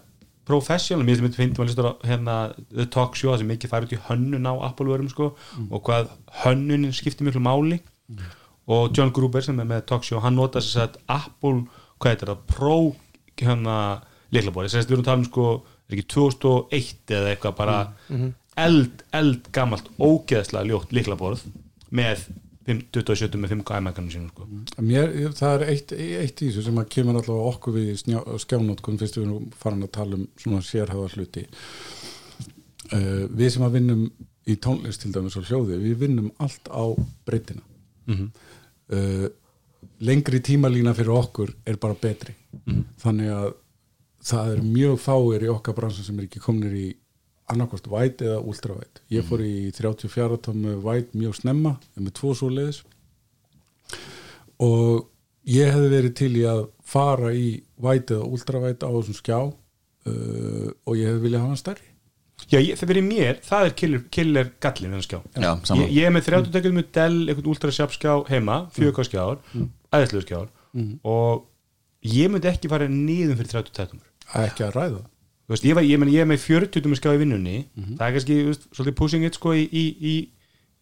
professional, mér finnst finnst maður listur á hérna, The Talk Show, það sem mikið færi út í hönnun á Apple-vörum, sko, og hvað hönnunin skiptir miklu máli. Og John Gruber sem er með Talk Show hann nota þess að Apple, hvað heitir það Pro, hérna leiklabóri, þess að við erum að tala um, sko er ekki 2001 eða eitthvað bara eld, eld gamalt ógeðslega ljótt leiklaborð með 27 með 5 gæmækanum sínum, sko. Mér, ég- það er eitt, eitt í þessu sem að kemur allavega okkur við skjánótkun fyrst við erum farin að tala um svona sérhæða hluti. Uh, við sem að vinnum í tónlist til dæmis og hljóði, við vinnum allt á breytina uh, lengri tímalína fyrir okkur er bara betri. Þannig að það er mjög fáir í okkar bransan sem er ekki komnir í annarkvort white eða ultra white ég fór í 34 tómu white mjög snemma með tvo svo leiðis og ég hefði verið til í að fara í white eða ultra white á þessum skjá uh, og ég hefði viljað hafa hann stærri Já, ég, það fyrir mér, það er killer, killer gallin en skjá. Já, saman. Ég, ég er með 30 tekjum með Dell, einhvern ultra sharp skjá heima, 4K skjár, mm. skjár og ég myndi ekki fara niðum fyrir 30 tekjum. ekki að ræða þú veist, ég, var, ég, meni, ég er með 40 tum skjá í vinnunni. Það er kannski, veist, svolítið pushing it sko í, í, í,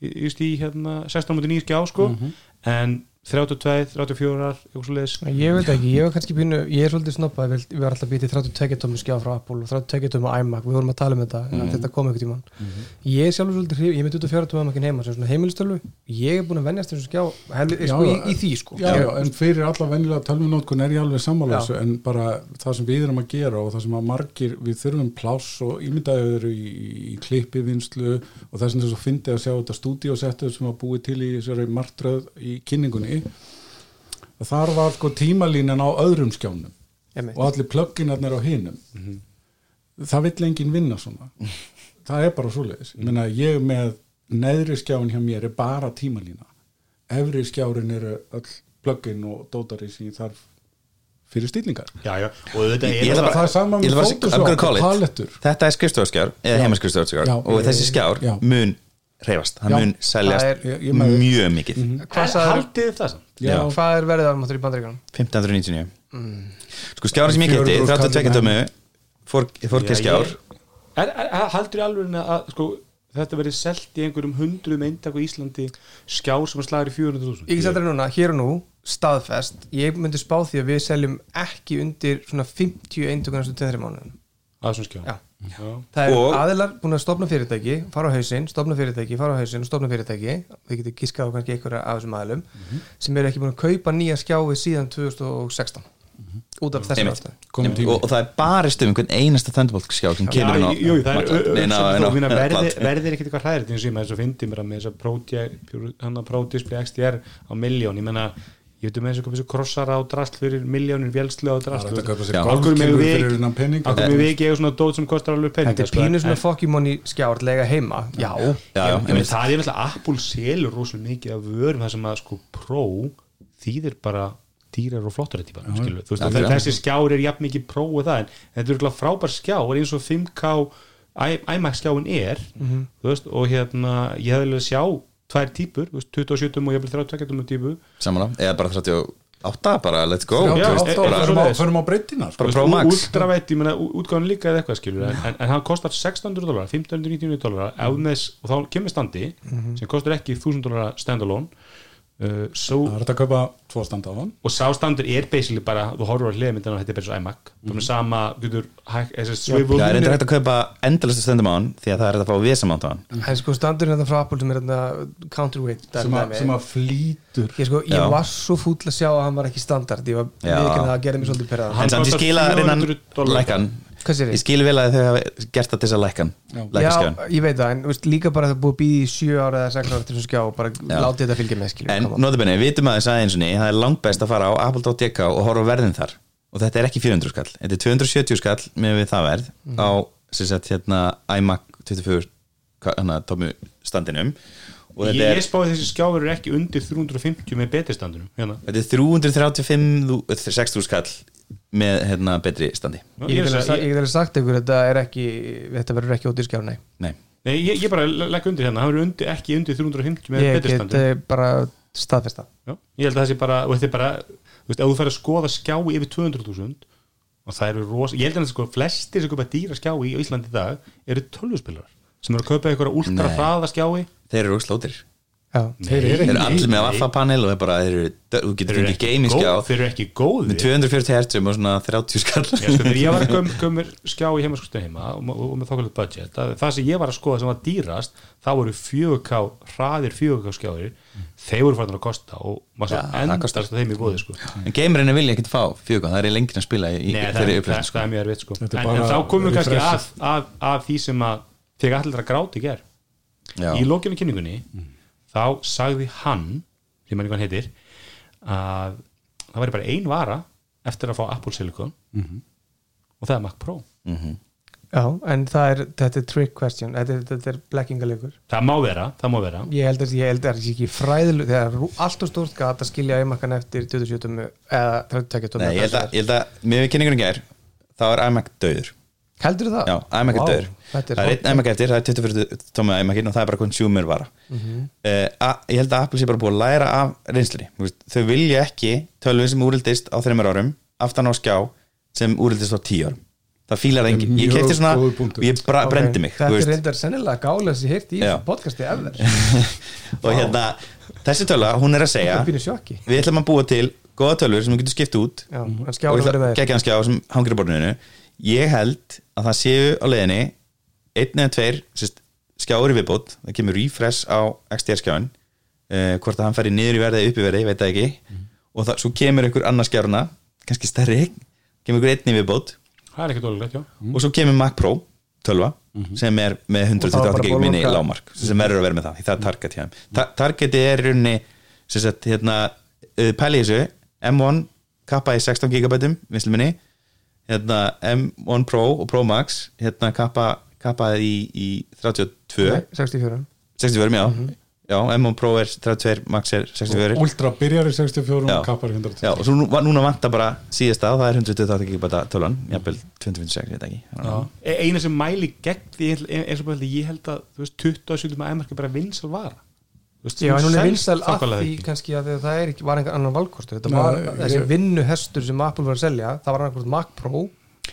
í, hérna 16.9 skjá sko. En 32, 34 eitthvað svo leiðis Ég veit ekki, ég var kannski pínu, ég er svolítið snoppað, við varum alltaf býtið 32 tómi skjá frá Apple og 32 tómi iMac, við vorum að tala um þetta, en þetta kom einhvern tímann. Ég er sjálfur svolítið hrif, ég er með 24 tómi iMacin heima sem svona heimilistölu, ég er búin að venjast þessum skjá, helvi, Já, sko, í, í því sko. já, já, en fyrir alla venjulega tölvunótkun er ég alveg þessu en bara það sem við erum að gera og það sem að margir, við þurfum pláss og og þar var sko tímalínan á öðrum skjánum. Einmitt. og allir plugginarnir á hinum. Það vill enginn vinna svona. Það er bara svoleiðis. Ég meina ég með neðri skjáin hjá mér er bara tímalína. Efri skjárin eru öll plugin og dótari sem ég þarf fyrir og þetta Ég er er ég er skrifstofaskjár eða Já. heimaskrifstofaskjár Já. og þessi skjár Já. mun reyfast, Já. mun seljast Það er- Ég- ég mjög mikið Hvað sagðirðu- haldið þið það samt? Já. Hvað er verið afmáttur í bandaríkanum? 1599 sko skjárin sem ég geti, 400 32 tómi fórkið skjár er, er, er, haldur í alveg að sko, þetta verið selt í einhverjum hundruðum eintak á Íslandi skjár sem að slagur í 400.000 Ég sættir núna, hér og nú, staðfest, ég myndi spá því að við seljum ekki undir svona 50 eintökur næstu 2-3 mánuðum. að þessum skjá Já. Já. Það er Og- aðilar búin að stopna fyrirtæki, fara á hausinn, stopna fyrirtæki, fara á hausinn og stopna fyrirtæki, þið getur giskað á kannski einhverja af þessum aðilum, sem eru ekki búin að kaupa nýja skjái síðan 2016 út af þessum tími. og, og það er barist um einhvern einasta Thunderbolt skjár sem kemur inn á er verðir ekkert eitthvað hræðir eins og ég með þess að fyndi mér að með þess að Pro Display XDR á miljón, ég menna ég veit um eins og hvað þessu krossara á drast fyrir miljónir vélslu á það er drast að Akkur með við ekki eiga svona dót sem kostar alveg peninga Þetta er sko, pínu en- svona fokkimóni skjár lega heima, já, Já, já, meina, einmitt. það er náttúrulega Apple selur rosalega mikið af vörum það sem að sko Pro þýðir bara dýrar og flottar þetta já. þessi skjár er jafn mikið Pro og það, en þetta er frábær skjár eins og 5K I- iMac skjáin er, veist og hérna, ég hefði alveg sjá tvær veist, 27 og ég hefði 32 típu, samanlega, eða bara 38 bara let's go förum á, breytina ultraveitt, ég meina útgáðan líka eða eitthvað skilur en, en, hann kostar 600 dólar 1599 dólar með, og þá kemur standi sem kostar ekki 1000 dólar standalone uh, so, það er hægt að kaupa tvo standa á hann. Og sá standur er basically bara þú horfur á hliðmyndina og þetta er bara svo iMac. Mm -hmm. sama, getur hæk- þessi swivel Já, er þetta hægt að kaupa endalastu stundum á hann því að það er hægt að fá visamánt á hann. En sko standurinn þetta frá Apple sem er þetta counterweight sem, að, sem að flýtur. Ég, sko, ég var svo fúll að sjá að hann var ekki standard. Ég var viðkynna að gera mig svolítið perraðan Hann En samt ég kostar skil að reyna 400 dólar. lækkan Hvað sér Ég skil vel að þau hafa gert það til þess að lækkan Já. Ég veit það, en veist, líka bara að það búið að býða í sjö ára eða sex ára til þessum skjá og bara látið þetta fylgja með skilur En notabenni, við vitum að þess aðeins það er langt best að fara á apple.dk og horfa verðin þar og þetta er ekki 400 skall þetta er 270 skall með við það verð Mhm. á sem sagt hérna iMac 24 hana, tómi standinum og ég, þetta er, ég spáði þessi skjáfur er ekki undir 350 með betri standunum hérna. þetta er 335 þú- þetta er 60 skall með hérna betri standi. Ég get alveg ég, sa- ég, ég get alveg sagt ykkur þetta er ekki þetta verður ekki ódýr skjá, nei. Nei, nei, ég, ég bara legg undir hérna hann er undir, ekki undir 350 með Ég betri get standunum eh, bara staðfesta Já, ég held að það sé bara, og þetta er bara þú veist, ef þú fær að skoða skjá yfir 200.000 og það eru rosa, ég held að sko flestir sem kaupa dýra skjái á Íslandi í dag eru tölvuspilar sem eru að kaupa einhverja últra hraða skjái. Þeir eru slótir Já, Þeir Þeir eru allir með vaffapanel og það er bara, þeir eru, þú getur fengið gamingskjá þeir eru ekki góð með 240 hertzum og svona 30 skall. Sko, þegar ég var að göm, gömur skjá í heimaskustu heima og, og, og með þokkalegt budget að, það sem ég var að skoða sem var dýrast þá voru 4K, hraðir 4K skjáir þeir voru farin að kosta og maður svo endast þeim í bóði sko. en gamerinn vilja ekkert fá fjögur, það er lengri að spila í þeirri það, sko. er mjög erfitt sko. Er en, þá komum við kannski að, refreshið. að, að því sem að þegar allir að gráti ger í lókinu kynningunni þá sagði hann sem hann einhvern heitir að það væri bara ein vara eftir að fá Apple Silicon og það er Mac Pro. Já, en það er, þetta er trick question. Þetta er, þetta er blekkingalegur það má vera, það má vera. Ég held að að það sé ekki fræðileg þegar er allt og stórt að skilja eimakkan eftir 27 eða 32 tómi Nei, ég held að, ég held að með við kynningunum gær þá er iMac döður Heldur það? Já, iMac er Vá, döður er Það er einn iMac eftir, það er 24 tómið iMacin og það er bara consumer vara. Mhm. uh, Ég held að Apple sé bara búið að læra af veist, Þau vilja ekki tölvi sem úrildist á þreymur árum aftan á skjá sem úrildist á 10 árum. Það fílar engin ég kefti svona og ég bra, brendi mig Þetta er reyndar sennilega gálega sem ég heyrti í podcasti ever. Og hérna, þessi töla, hún er að segja við ætlum að búa til góða tölur sem við getum skipt út Já, og geggja hann skjá sem hangir á borðinu. Ég held að það séu á leiðinni einn eða tveir sérst, skjáur í viðbót, það kemur refresh á XDR skjáin uh, hvort að hann færi niður í verði eða upp í verði, ég veit það ekki. Og það, svo kemur einhver annar skjárna kannski stærri, kemur einhver einn í viðbót. Það er ekki dólulegt, já. Og svo kemur Mac Pro 12 sem er með Og það var 128 bara gig minni bóloka- lámark sem verður að vera með það, því það er target hjá Ta targeti er í rauninni sagt, hérna, uh, pæli í þessu M1 kappa í 16 gigabætum minni hérna, M1 Pro og Pro Max hérna, kappa, kappa í, í 32 Nei, 64 64, já, já M1 Pro er 32, Max er 64 Ultra byrjar í 64 Já. og kappar í 100 Já, og svo nú, núna vantar bara síðasta og það er 128 gigabæta tölan jafnvel 2056, ég veit ekki E- eina sem mæli gegn því eins og bara ég held að þú veist 27 með æmarki bara vinsal vara. Þú veist, Já, en hún er að þokkalega því ekki. kannski að það er ekki, var einhver annan valkostur. Þetta var þessi vinnuhestur sem Apple var að selja það var annarkvæmt Mac Pro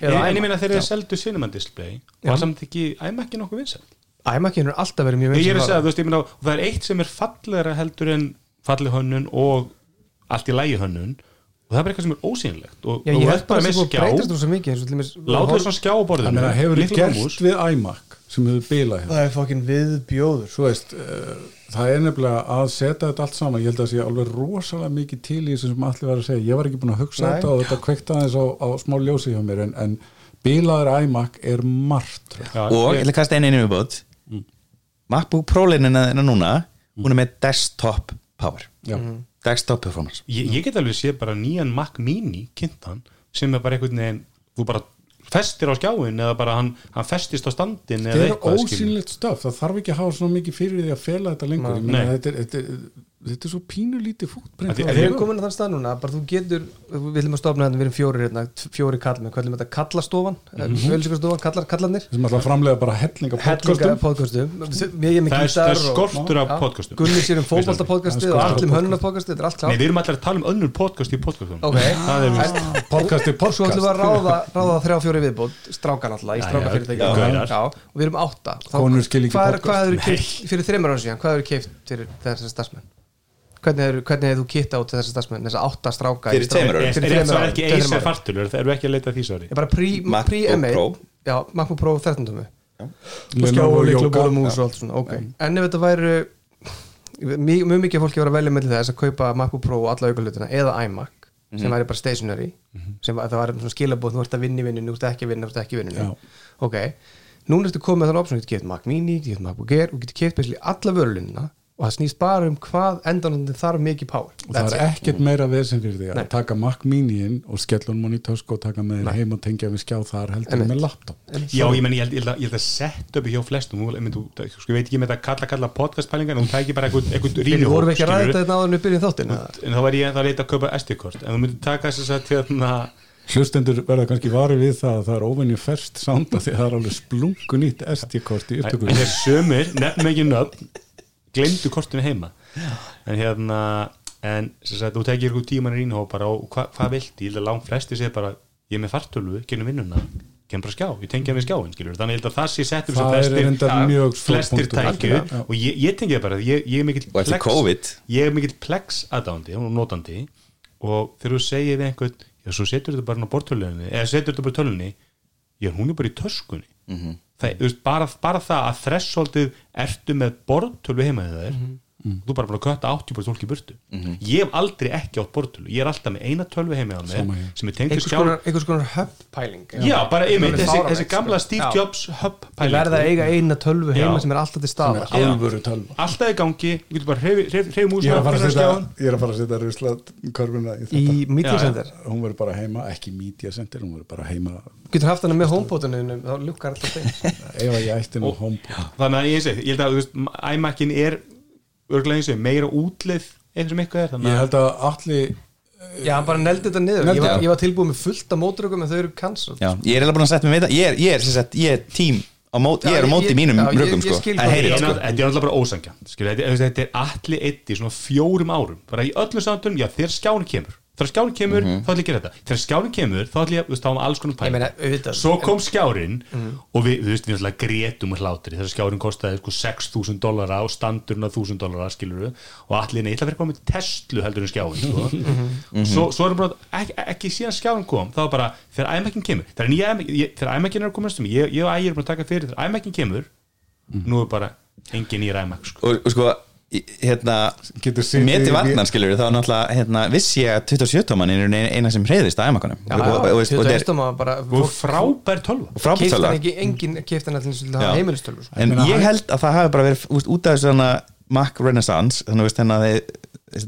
En en ég meina þegar þeir seldu Cinnamon Display var samt ekki æmakki nokkuð vinsal iMac er alltaf verið mjög ég er vinsæl að segja, vara. þú veist, ég meina og það er eitt sem er fallegra heldur en falleg hönnun og allt í lægi hönnun og það er bara eitthvað sem er ósýnilegt og þú held bara með það skjá. breytast rosa mikið eins og til dæmis- láta þess að skjá á Það borðinu meina, hefur þið gert við iMac sem hefur bilað hérna. Það er fokkin viðbjóður. Svo veist, uh, það er nefnilega að setja þetta allt saman, ég held að það sé alveg rosalega mikið til í þessu sem allir var að segja. Ég var ekki búin að hugsa Nei. þetta og þetta kveikta aðeins á, á smá ljósi hjá mér en, en bilaður iMac er margt. Já, og ég að kasta einu einu viðbót MacBook Pro leinina þennan núna hún er með desktop power. Já. desktop performance. Ég, ég get alveg sé bara nýjan Mac Mini kynntan sem er bara einhvern veginn þú bara festir á skjáin eða bara hann, hann festist á standin þetta eða er ósýnilegt stöf, það þarf ekki að hafa svona mikið fyrir því að fela þetta lengur. Þetta, er, þetta, er, þetta er svo pínulítið því- En við erum komin að þann stað núna bara þú getur, við viljum að stofna hérna við erum fjóri hérna, fjóri kall með, hvað er þetta kallastofan, mm. -hmm. kallar, kallarnir. Sem að framlega bara hellinga hellinga podcastum. er það er, er skortur af podcastum. Gunni sér um podcastið er og allir podcast. hönnunar podcastið, þetta er allt Nei, klátt við erum allir að tala um önnur podcast í podcastum Ok, það er vist En- podcasti Svo ætlum við að podcast. ráða, ráða þrjá fjóri viðbót strákan alltaf í strákafyrirtæki. og við erum átta Hvað, er- hvernig hvernig hefur þú kitta út þessar starfsmenn þessar átta stráka Fyrir tveimur er svo árum, ekki eisa fartulur það eru ekki að leita að því svari Ég bara pre- MacBook pre-M1 Pro. Já, MacBook Pro 13 tómi og Lenovo skjá og líklu mús og allt svona ok, en ef þetta væru mjög, mikið fólki var að velja með þess að kaupa MacBook Pro og alla aukalutina eða iMac sem væri bara stationary sem var, það var svona skilabóð, þú ert að vinna í vinninu, þú ert ekki að vinna, þú ert ekki í vinninu Já. ok, núna ertu komið með þann option, þú getur keft Mac Mini, þú getur MacBook Air og getur keft basically alla vörulunina og það snýst bara um hvað endanandi þarf mikið power. Og það That's er it. ekkert meira vesen fyrir því að Nei. taka Mac Mini inn og skella honum hann í tösku og taka með þér heim og tengja við skjá þar heldur með laptop. Já, ég, meni, ég, held, ég, held að, setja upp hjá flestum þú, þú, sko, ég veit ekki með þetta kalla kalla podcastpælingar en þú tækir bara eitthvað, Við rýnihóp vorum ekki að ræða þetta áður en við byrjum þáttinn eða? en þá væri ég að leita að kaupa SD-kort en þú myndir taka þess að hérna, hlustendur verða kannski varið við það að það er óvenju ferst sanda því að það er alveg splungun nýtt SD-kort í en upptökum þeir sömur nefnum ekki nöfn glemdu kortinu heima. En hérna en sem sagt, þú tekir eitthvað tíman í rínhópar og hva, hvað vilti, ég held að langt flesti segir bara ég er með fartölu, genum vinnuna. Genum bara skjá, ég tengja með skjáin skilur þannig ég held að það sé sett um sem flestir, flestir tækju. Og ég, ég tengi það bara, ég, ég er mikill er plex aðdándi og notandi. Og þegar þú segir við einhvern já, svo setur þetta bara á bortöluninni eða setur þetta bara í tölunni já, hún er bara í töskunni Mhm. það, þú veist, bara, bara það að þressoldið ertu með bortölu heima þegar þér þú bara bara að kötta 80% fólk í burtu. Ég hef aldrei ekki átt bortölu ég er alltaf með eina tölvu heima á Sama mig hér. sem er tengt einhvers konar, einhvers konar hub-pæling já, bara einmitt, þessi, þessi gamla sko. Steve Já. Jobs hub Ég verða að eiga eina tölvu heima Já. sem er alltaf til er tölva. Alltaf í gangi, þú getur bara hreyf músina ég er að fara að setja skjáinn. ég er að fara að setja rusla körfuna í í þetta. Media Já, Center? Hún verður bara heima, ekki media center hún verður bara heima. Getur haft hana með homepotinu þá lukkar alltaf þeim. Ef að ég ætti nú homepod þannig að ég segi, ég held að iMac-in er örglega eins og meira útlið eitthvað sem eitthvað er þannig ég held að allir já, hann bara neldi þetta niður. Ég var, ég var tilbúið með fullt af mótrökum en þau eru cancelled. Já, ég er alveg búin að setja mig með það. Ég er, ég er, sem sagt, ég er tím á mót, ég er á móti ég- mínum rökum sko. Þetta er sko. Þetta er náttúrulega bara ósangjan þetta, þetta er allir eitt í svona fjórum árum. Bara í öllum samtöndum, já þegar skjáni kemur þegar skjárin kemur þá ætlum ég að gera þetta. Þegar skjárin kemur þá ætlum ég að þú veist, þá var alls konar Ég meina, svo kom skjárin og við, þú veist, við að grétum og hlátri. Þegar skjárin kostaði sko 6.000 dollara og standurinn að 1.000 dollara skilur og allir, nei, ég ætla að vera komið Tesla heldur en skjáin sko. svo, svo erum bara, ekki, ekki síðan skjáin kom þá var bara, þegar iMac-in kemur þegar, nýja iMac-in er að koma næstum ég, ég og ægir er búin að taka fyrir, þegar iMac-in kemur hérna meti varnan skilur þá náttúrulega hérna, vissi ég að 27 tóman er eina eina sem hreyðist að emakonum og, og, er frábær tölva tölva. ekki, engin keiftan allir til Já. það heimilistölvu sko. en ég held að það hafi bara verið út af þessu Mac Renaissance þannig veist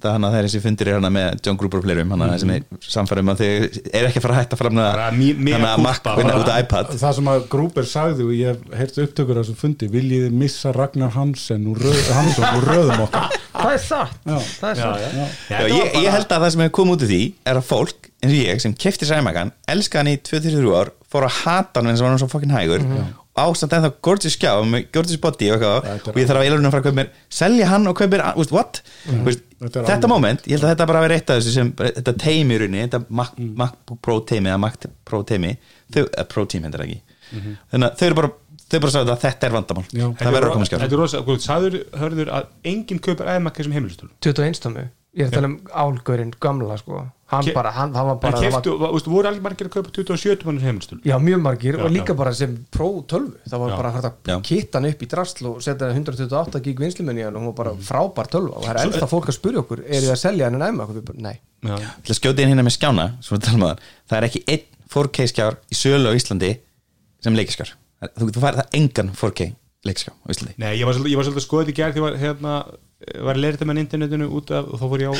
hana þeir þessi fundir er hana með John Gruber og fleirum hana sem er samfærum að þeir er ekki að fara að hætta fram Bara mí- mea hana Mac culpa, vinna bara. út af iPad. Það sem að Grúber sagði og ég hef upptökur af þessum fundi viljið missa Ragnar Hansen úr, röð, Hansson úr röðum okkar? Það er satt. Já. Það er satt. Já, ég, ég held að það sem hefur komið út af því er að fólk eins og ég sem kefti sæmakan elska hann í 2-3 ár fór að hata hann eins og hann var svo fokkin hægur. Ástand ennþá gorgeous skjá með gorgeous body og, eitthvað, þetta og ég þarf að eiginlega að fara að kaupa mér selja hann og kaupa mér, veist, what? Þetta er þetta alveg- moment, ég held að þetta bara verið eitt af þessu sem, þetta teimi í rauninni, þetta Mac, Mac Pro teimi eða Mac Pro teimi þau, uh, Pro team hendur ekki. Þannig að þau eru bara, þau bara sagði að þetta er vandamál. Já. það verður að koma skjá. Þetta er rosa, hvað, sagður, hörður að enginn kaupar iMac sem heimilistölu 21 tómi Ég er að tala um álgörinn gamla sko Hann Ke- bara, hann, hann var En bara það keftu, veistu, voru allir margir að kaupa 27 mannur heimilistölu Já, mjög margir Já, og líka já. bara sem Pro 12 það var Já. bara hægt að kitta hann upp í drasl og setja 128 gig vinslumenni og hún var bara Mhm. frábær 12 og það er ennþá fólk að spyrja okkur er þið að selja hann en æma okkur? Nei, Já. til að skjóta inn hérna með skjána svo við talum það, það er ekki einn 4K skjár í sölu á Íslandi sem leikiskjár þú, þú færð það engan 4K leikiskjár á Íslandi Nei, ég var svolítið, ég var svolítið að skoða þetta í gerð því ég var var að leira þetta með internetinu út af og þá fór ég á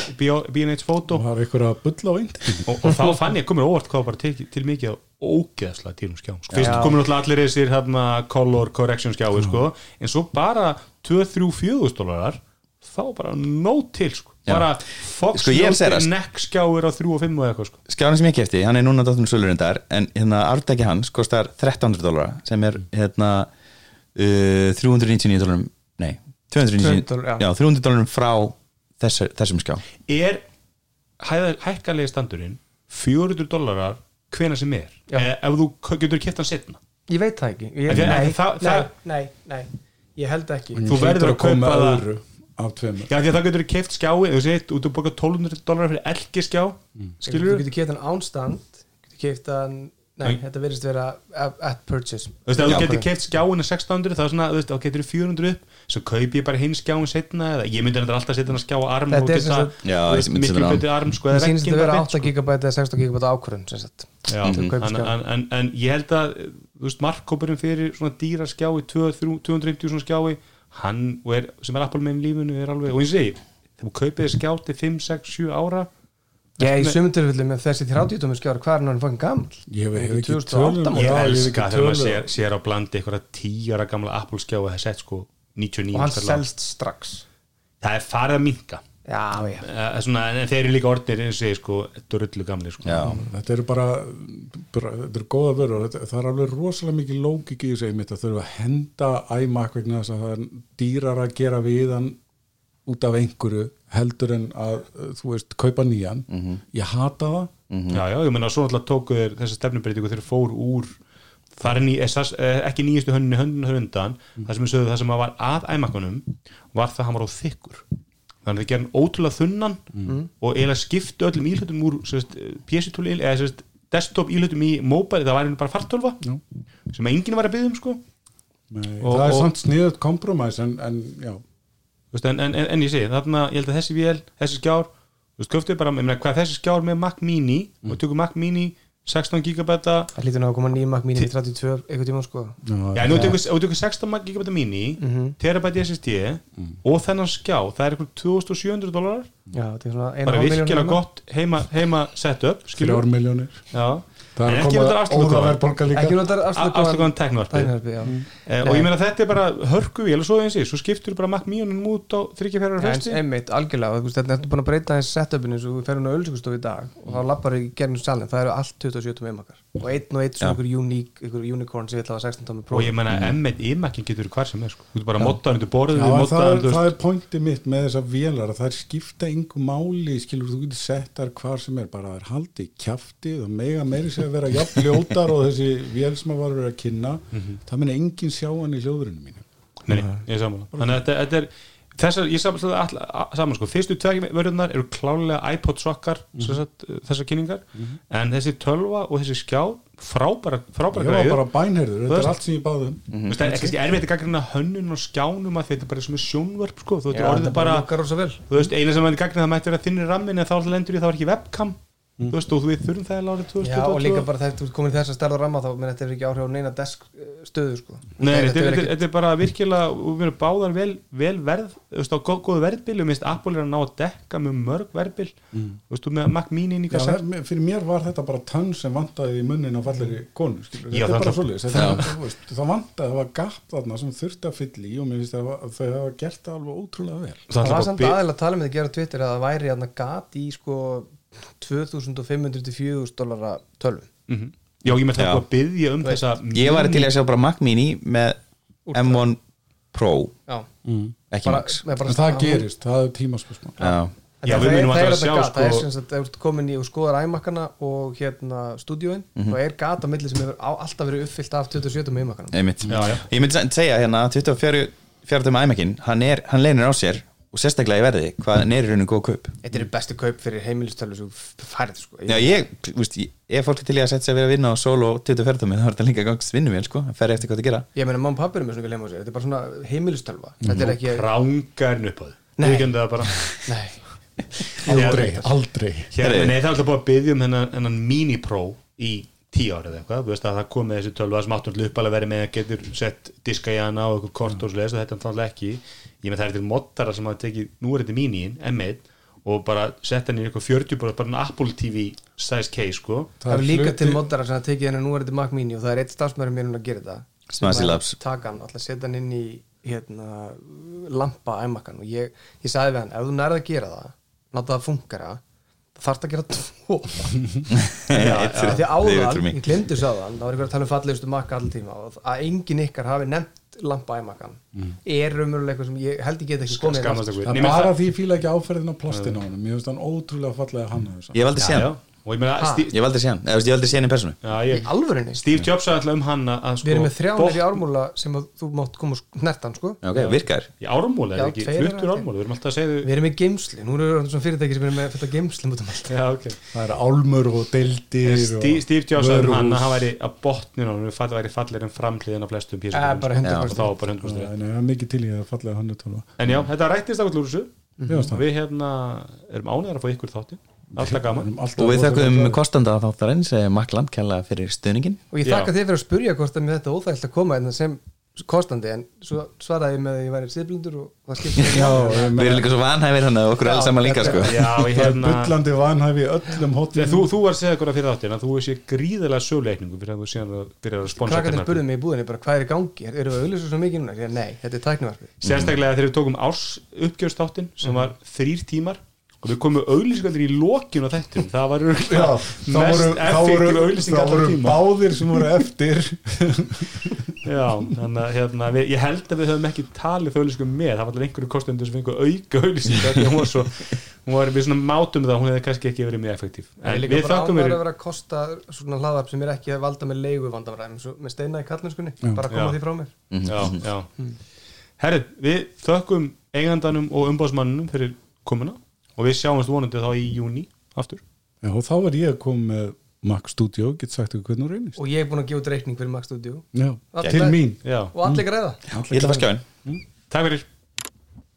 B&H Photo. Og það er ykkur að bulla á internet og, og þá fann ég komið óvart hvað var bara til, til mikið á ógeðslega tírum skjá sko, fyrst komið náttúrulega allir þessir hérna, color correction skjái sko, en svo bara 2-3-4 dólarar þá bara nóg til sko. Bara Fox það, sko. neck skjáir á 3 og 5 og eitthvað sko. skjána sem ég kefti, hann er núna dóttunum sölurindar en hérna arftæki hans kostar 1300 dólara sem er hérna uh, 399 dólarum nei, 299 200, já. já, 300 dólarum frá þessar, þessum skjá. Er hækkalegi standurinn 400 dólarar hvena sem er? E, ef þú getur hann setna ég veit það ekki. Ég, nei, en það- nei, það- nei, nei, ég held ekki. Þú verður að kaupa það- öðru af tveimur. Já, því að það getur keift skjái þú segir, út að boka 1200 dólarar fyrir elgi skjá. Þú skilur getur hann ánstand getur keift hann nei, Nei. þetta verðist vera at, purchase. Þú veist, ef þú getur keift skjáinu 600 þá er svona, þú veist, þá getur 400 upp svo kaup ég bara hinn skjáin setna eða ég myndi þetta alltaf setja hann að skjá á arm Þetta og er geta, ég miklu á arm. sko, það vegginn að vera bara 8 beint, sko. GB eða 16 GB ákvörðun að en, en, en, en ég held að þú veist, markkópurinn fyrir svona dýra skjái 250 svona skjái hann er, sem er Apple með lífinu er alveg, og ég segi, þegar þú kaupið þér skjá til 5, 6, 7 ára Já, í Með- sumum tilfelli með þessi 30 tómi skjára hvað er hann fokkin gammal? ég hef, ekki 2008 tölum ég Já, hef elska ekki þegar maður sér, á blandi eitthvað 10 ára gamla Apple skjá og það er sett sko 99 og hann selst strax. Það er farið að minka Já, já. Uh, svona, en þeir eru líka orðnir eins og ég sko drullu gamli sko. þetta eru bara, bara þetta eru góða vörur og þetta, það er alveg rosalega mikið lógik í þessu einmitt að þurfa að henda iMac vegna þess að það er dýrar að gera við hann út af einhverju heldur en að uh, þú veist, kaupa nýjan. Ég hata það. Já, já, ég meina svo alltaf tóku þeir þessa stefnubreitingu þeir fór úr það er ný, SS, eh, ekki nýjastu hönnunni hönnunni höndan, það sem við sögðu það sem var að æmakunum var það að hann var á þykkur. Þannig að við gerum ótrúlega þunnan og eiginlega skiptu öllum íhlutum úr PC-túli eða sérst, desktop íhlutum í mobile, það væri bara fartölva Já. sem enginn var að byggja um sko. Nei, Og- það er og- samt sniðut kompromæs en, en já, en, en, en, en ég segi, þarna ég held að þessi vél, þessi skjár þú veist, köftu bara, ég meina, hvað þessi skjár með Mac Mini og tökum Mac Mini 16 gigabæta. Það hlýtur ná að koma nýjum Mac Mini 32 eitthvað tíma sko. Já, nú tökum 16 gigabæta Mini terabæti SSD og þennan skjá, það er eitthvað 2700 dólarar Já, þetta er svona bara 1,5 virkilega milljón gott heima, heima setup, skilur þrjár miljónir Já, það er ekki að þetta koma afslutu óðaverðbolga líka. Ekki notar afslutuðan teknvarpi já. Eh, og ég meina þetta er bara hörku vél og svo eins og svo skiptur bara Mac Mini út á 34 Já, eins hreisti einmitt, algjörlega, þetta er búin að breyta þessi setupinu eins og við ferum á ölskustofu í dag og þá lappar í gernum salin, það eru allt 27 tómi makar og einn og einn svona ykkur unique, ykkur unicorn sem við ætla að 16 tómi og próf ég menna M1 iMac-in getur hvar sem er sko. þú getur bara mottaðan undir en það, er, það er pointið mitt með þessar vélar að það er skipta yngu máli skilur þú getur sett þar hvar sem er bara það er haldið kjafti og mega meiri að vera jafn ljótar og þessi vél sem að var verið að kynna. Það minn enginn sjá hann í hljóðurinu mínu. Nei, ég er saman Þannig að þetta, þetta er Þessar, ég saman, sko, fyrstu tvegvörðunar eru klálega iPod sokkar mm sagt, þessar kynningar. En þessi tölva og þessi skjá frábæra, frábæra ég var græður bara bænherður, þetta er allt sem ég báði um. Þú veist, það er kannski erfitt að gaggrina hönnun og skjánum að þetta er bara svona sjónvörp sko, þú veist, Já, orðið bara, vel. Þú veist, eina sem að gaggrina það mætti vera þinnir rammin en þá lendur það var ekki webcam Mm. Þú veist, og við þurfum það í lárið 2020 Já, og líka bara þegar þú komir þess að starfa ramma þá menn þetta er ekki áhrif á neina deskstöðu eh, sko. Nei, þetta er, er bara virkilega og við erum báðar vel, vel verð þú veist, á góð, góð verðbil, við minnst Apple er að ná að dekka mjög mörg verðbil mm. þú veist, með Mac Mini nýka Fyrir mér var þetta bara tönn sem vantaði í munnin á falleri konu, skilur, þetta er bara svolítið það vantaði, það var gap þarna sem þurfti að fyll í og mér finnst það að þau 2500-4000 dólara tölvu mm -hmm. Já, ég með það að byggja um þessa Ég var til að sjá bara Mac Mini með Ultra. M1 Pro mm. ekki bara, Max bara, Það gerist, það er tímaskosma Já Já, það, er, það, er sjá, gata, sko... það er sko- sem sagt, það er komin í og skoðar æmakana og hérna stúdíóin mm -hmm. og er gata millir sem hefur alltaf verið uppfyllt af 27. æmakana Ég myndi segja hérna 24. æmakin, hann, hann leinir á sér og sérstaklega í verði hvað er í rauninu góð kaup? Þetta eru bestu kaup fyrir heimilistölu sem þú færið sko. já ég, veist, ég- ef fólk er til í að setja sig að vera að vinna á solo 24 tíma þá er þetta líka gangst vinnuvél sko, það fer eftir hvað það gera. Ég meina, mamma og pappi eru með svona ekki heima á sér Þetta er bara svona heimilistölva. Þetta er ekki, krángarn upp á þau Nei. Nei. Aldrei, aldrei. Hérna, nei, það er alltaf búið að byggja um hennan, hennan Mini Pro í tíu árið eitthvað, þú veist að það kom með þessi tölva sem áttum uppalega verið með að getur sett diska í hana og eitthvað kort og svo og þetta er náttúrulega ekki. Ég með það er til moddara sem hafa tekið nú er þetta Mini-in, M1 og bara sett henni í eitthvað 40 bara, bara en Apple TV size case sko. Það er líka til moddara sem að tekið henni nú er þetta Mac Mini og það er eitt stafsmæður mér núna að gera þetta Smasi Sem að taka hann, alltaf setja hann inn í hérna, lampa æmakkan og ég, ég sagði við hann, ef þú nærði að gera það náttúrulega það þarf að gera tvo? Því áðan, ég glemdi svo áðan það var einhver að tala um fallegustu makka allir tíma og að enginn ykkar hafi nefnt lampa æmakkan er raunverulega eitthvað sem ég held ég get ekki komið það Nei, er menn bara því ég fíla ekki áferðin á hann mér finnst hann ótrúlega fallega hann ég já, hann og ég meina? Steve, ég hef aldrei séð hann, eða ég hef aldrei séð hann í personu já, í ég, alvörinni Steve Jobs sagði alltaf um hann að, að sko, við erum með þrjánir botn- í ármúla sem að þú mátt koma og snertan sko. ok, virkar. Í ármúla, Já, er ekki? fluttur ármúla, við erum alltaf að segja við erum með geimsli, nú eru svona fyrirtæki sem eru með fullt af geimslum út um allt. Já, ok. Það er álmur og deildir Steve, og Steve Jobs sagði um hann að hann væri að botninu og hann væri fallir en framhliðin á flestum Eh, písum bara 100%. og þá bara 100% Það er að er en þessu Mér finnst það. við hérna erum ánægðar að alltaf gaman. og þökkum kostanda þáttarins Makland kella fyrir stuðningin og ég þakka þið fyrir að spurja hvort að mér þetta er óþægilt að koma hérna sem kostandi en svo svaraði ég með að ég væri siðblindur og það skiptir ekki Já, við erum líka svo vanhæfir hann að okkur er alls saman líka sko. Já, ég það er hérna bullandi vanhæfi í öllum hóttum þú, þú var að segja eitthvað fyrir þáttin að þú sé gríðalega söguleikningu fyrir að þú síðan að byrja að sponsa krakkarnir spurðu mig í búðinni bara hvað er í gangi? Eru við auðvitað svo mikið núna? Nei, þetta er tæknivarpið. Sérstaklega þegar við tókum árs uppgjörstáttin sem var þrýr tímar og við komum auðlýsingaldir í lokin á þettum það var Já, örugglega þá voru, mest voru, effektiv þá voru báðir sem voru eftir. Já, þannig að hérna, við, ég held að við höfum ekki talið auðlýsingum með, það var allir einhverju kostendur sem fengu auka auðlýsingar hún var svo, hún var við svona mátum það, hún hefði kannski ekki verið mjög effektiv en við bara þakkum ánægður við að vera að kosta svona hlaðarp sem er ekki að valda með leigu vandamræðum með steina í kallinskunni, bara koma Já. því frá mér. Já, já. Herri, við þökkum eigandanum og umbóðsmannunum fyrir komuna og við sjáumst vonandi þá í júni aftur. Já, og þá var ég að koma með Mac Studio, get sagt ykkur hvernig hún reynist. Og ég er búin að gefa út reikning fyrir Max Studio. Já, Allir- til mín. Já, og allir greiða ég ætla að fara skjáin takk fyrir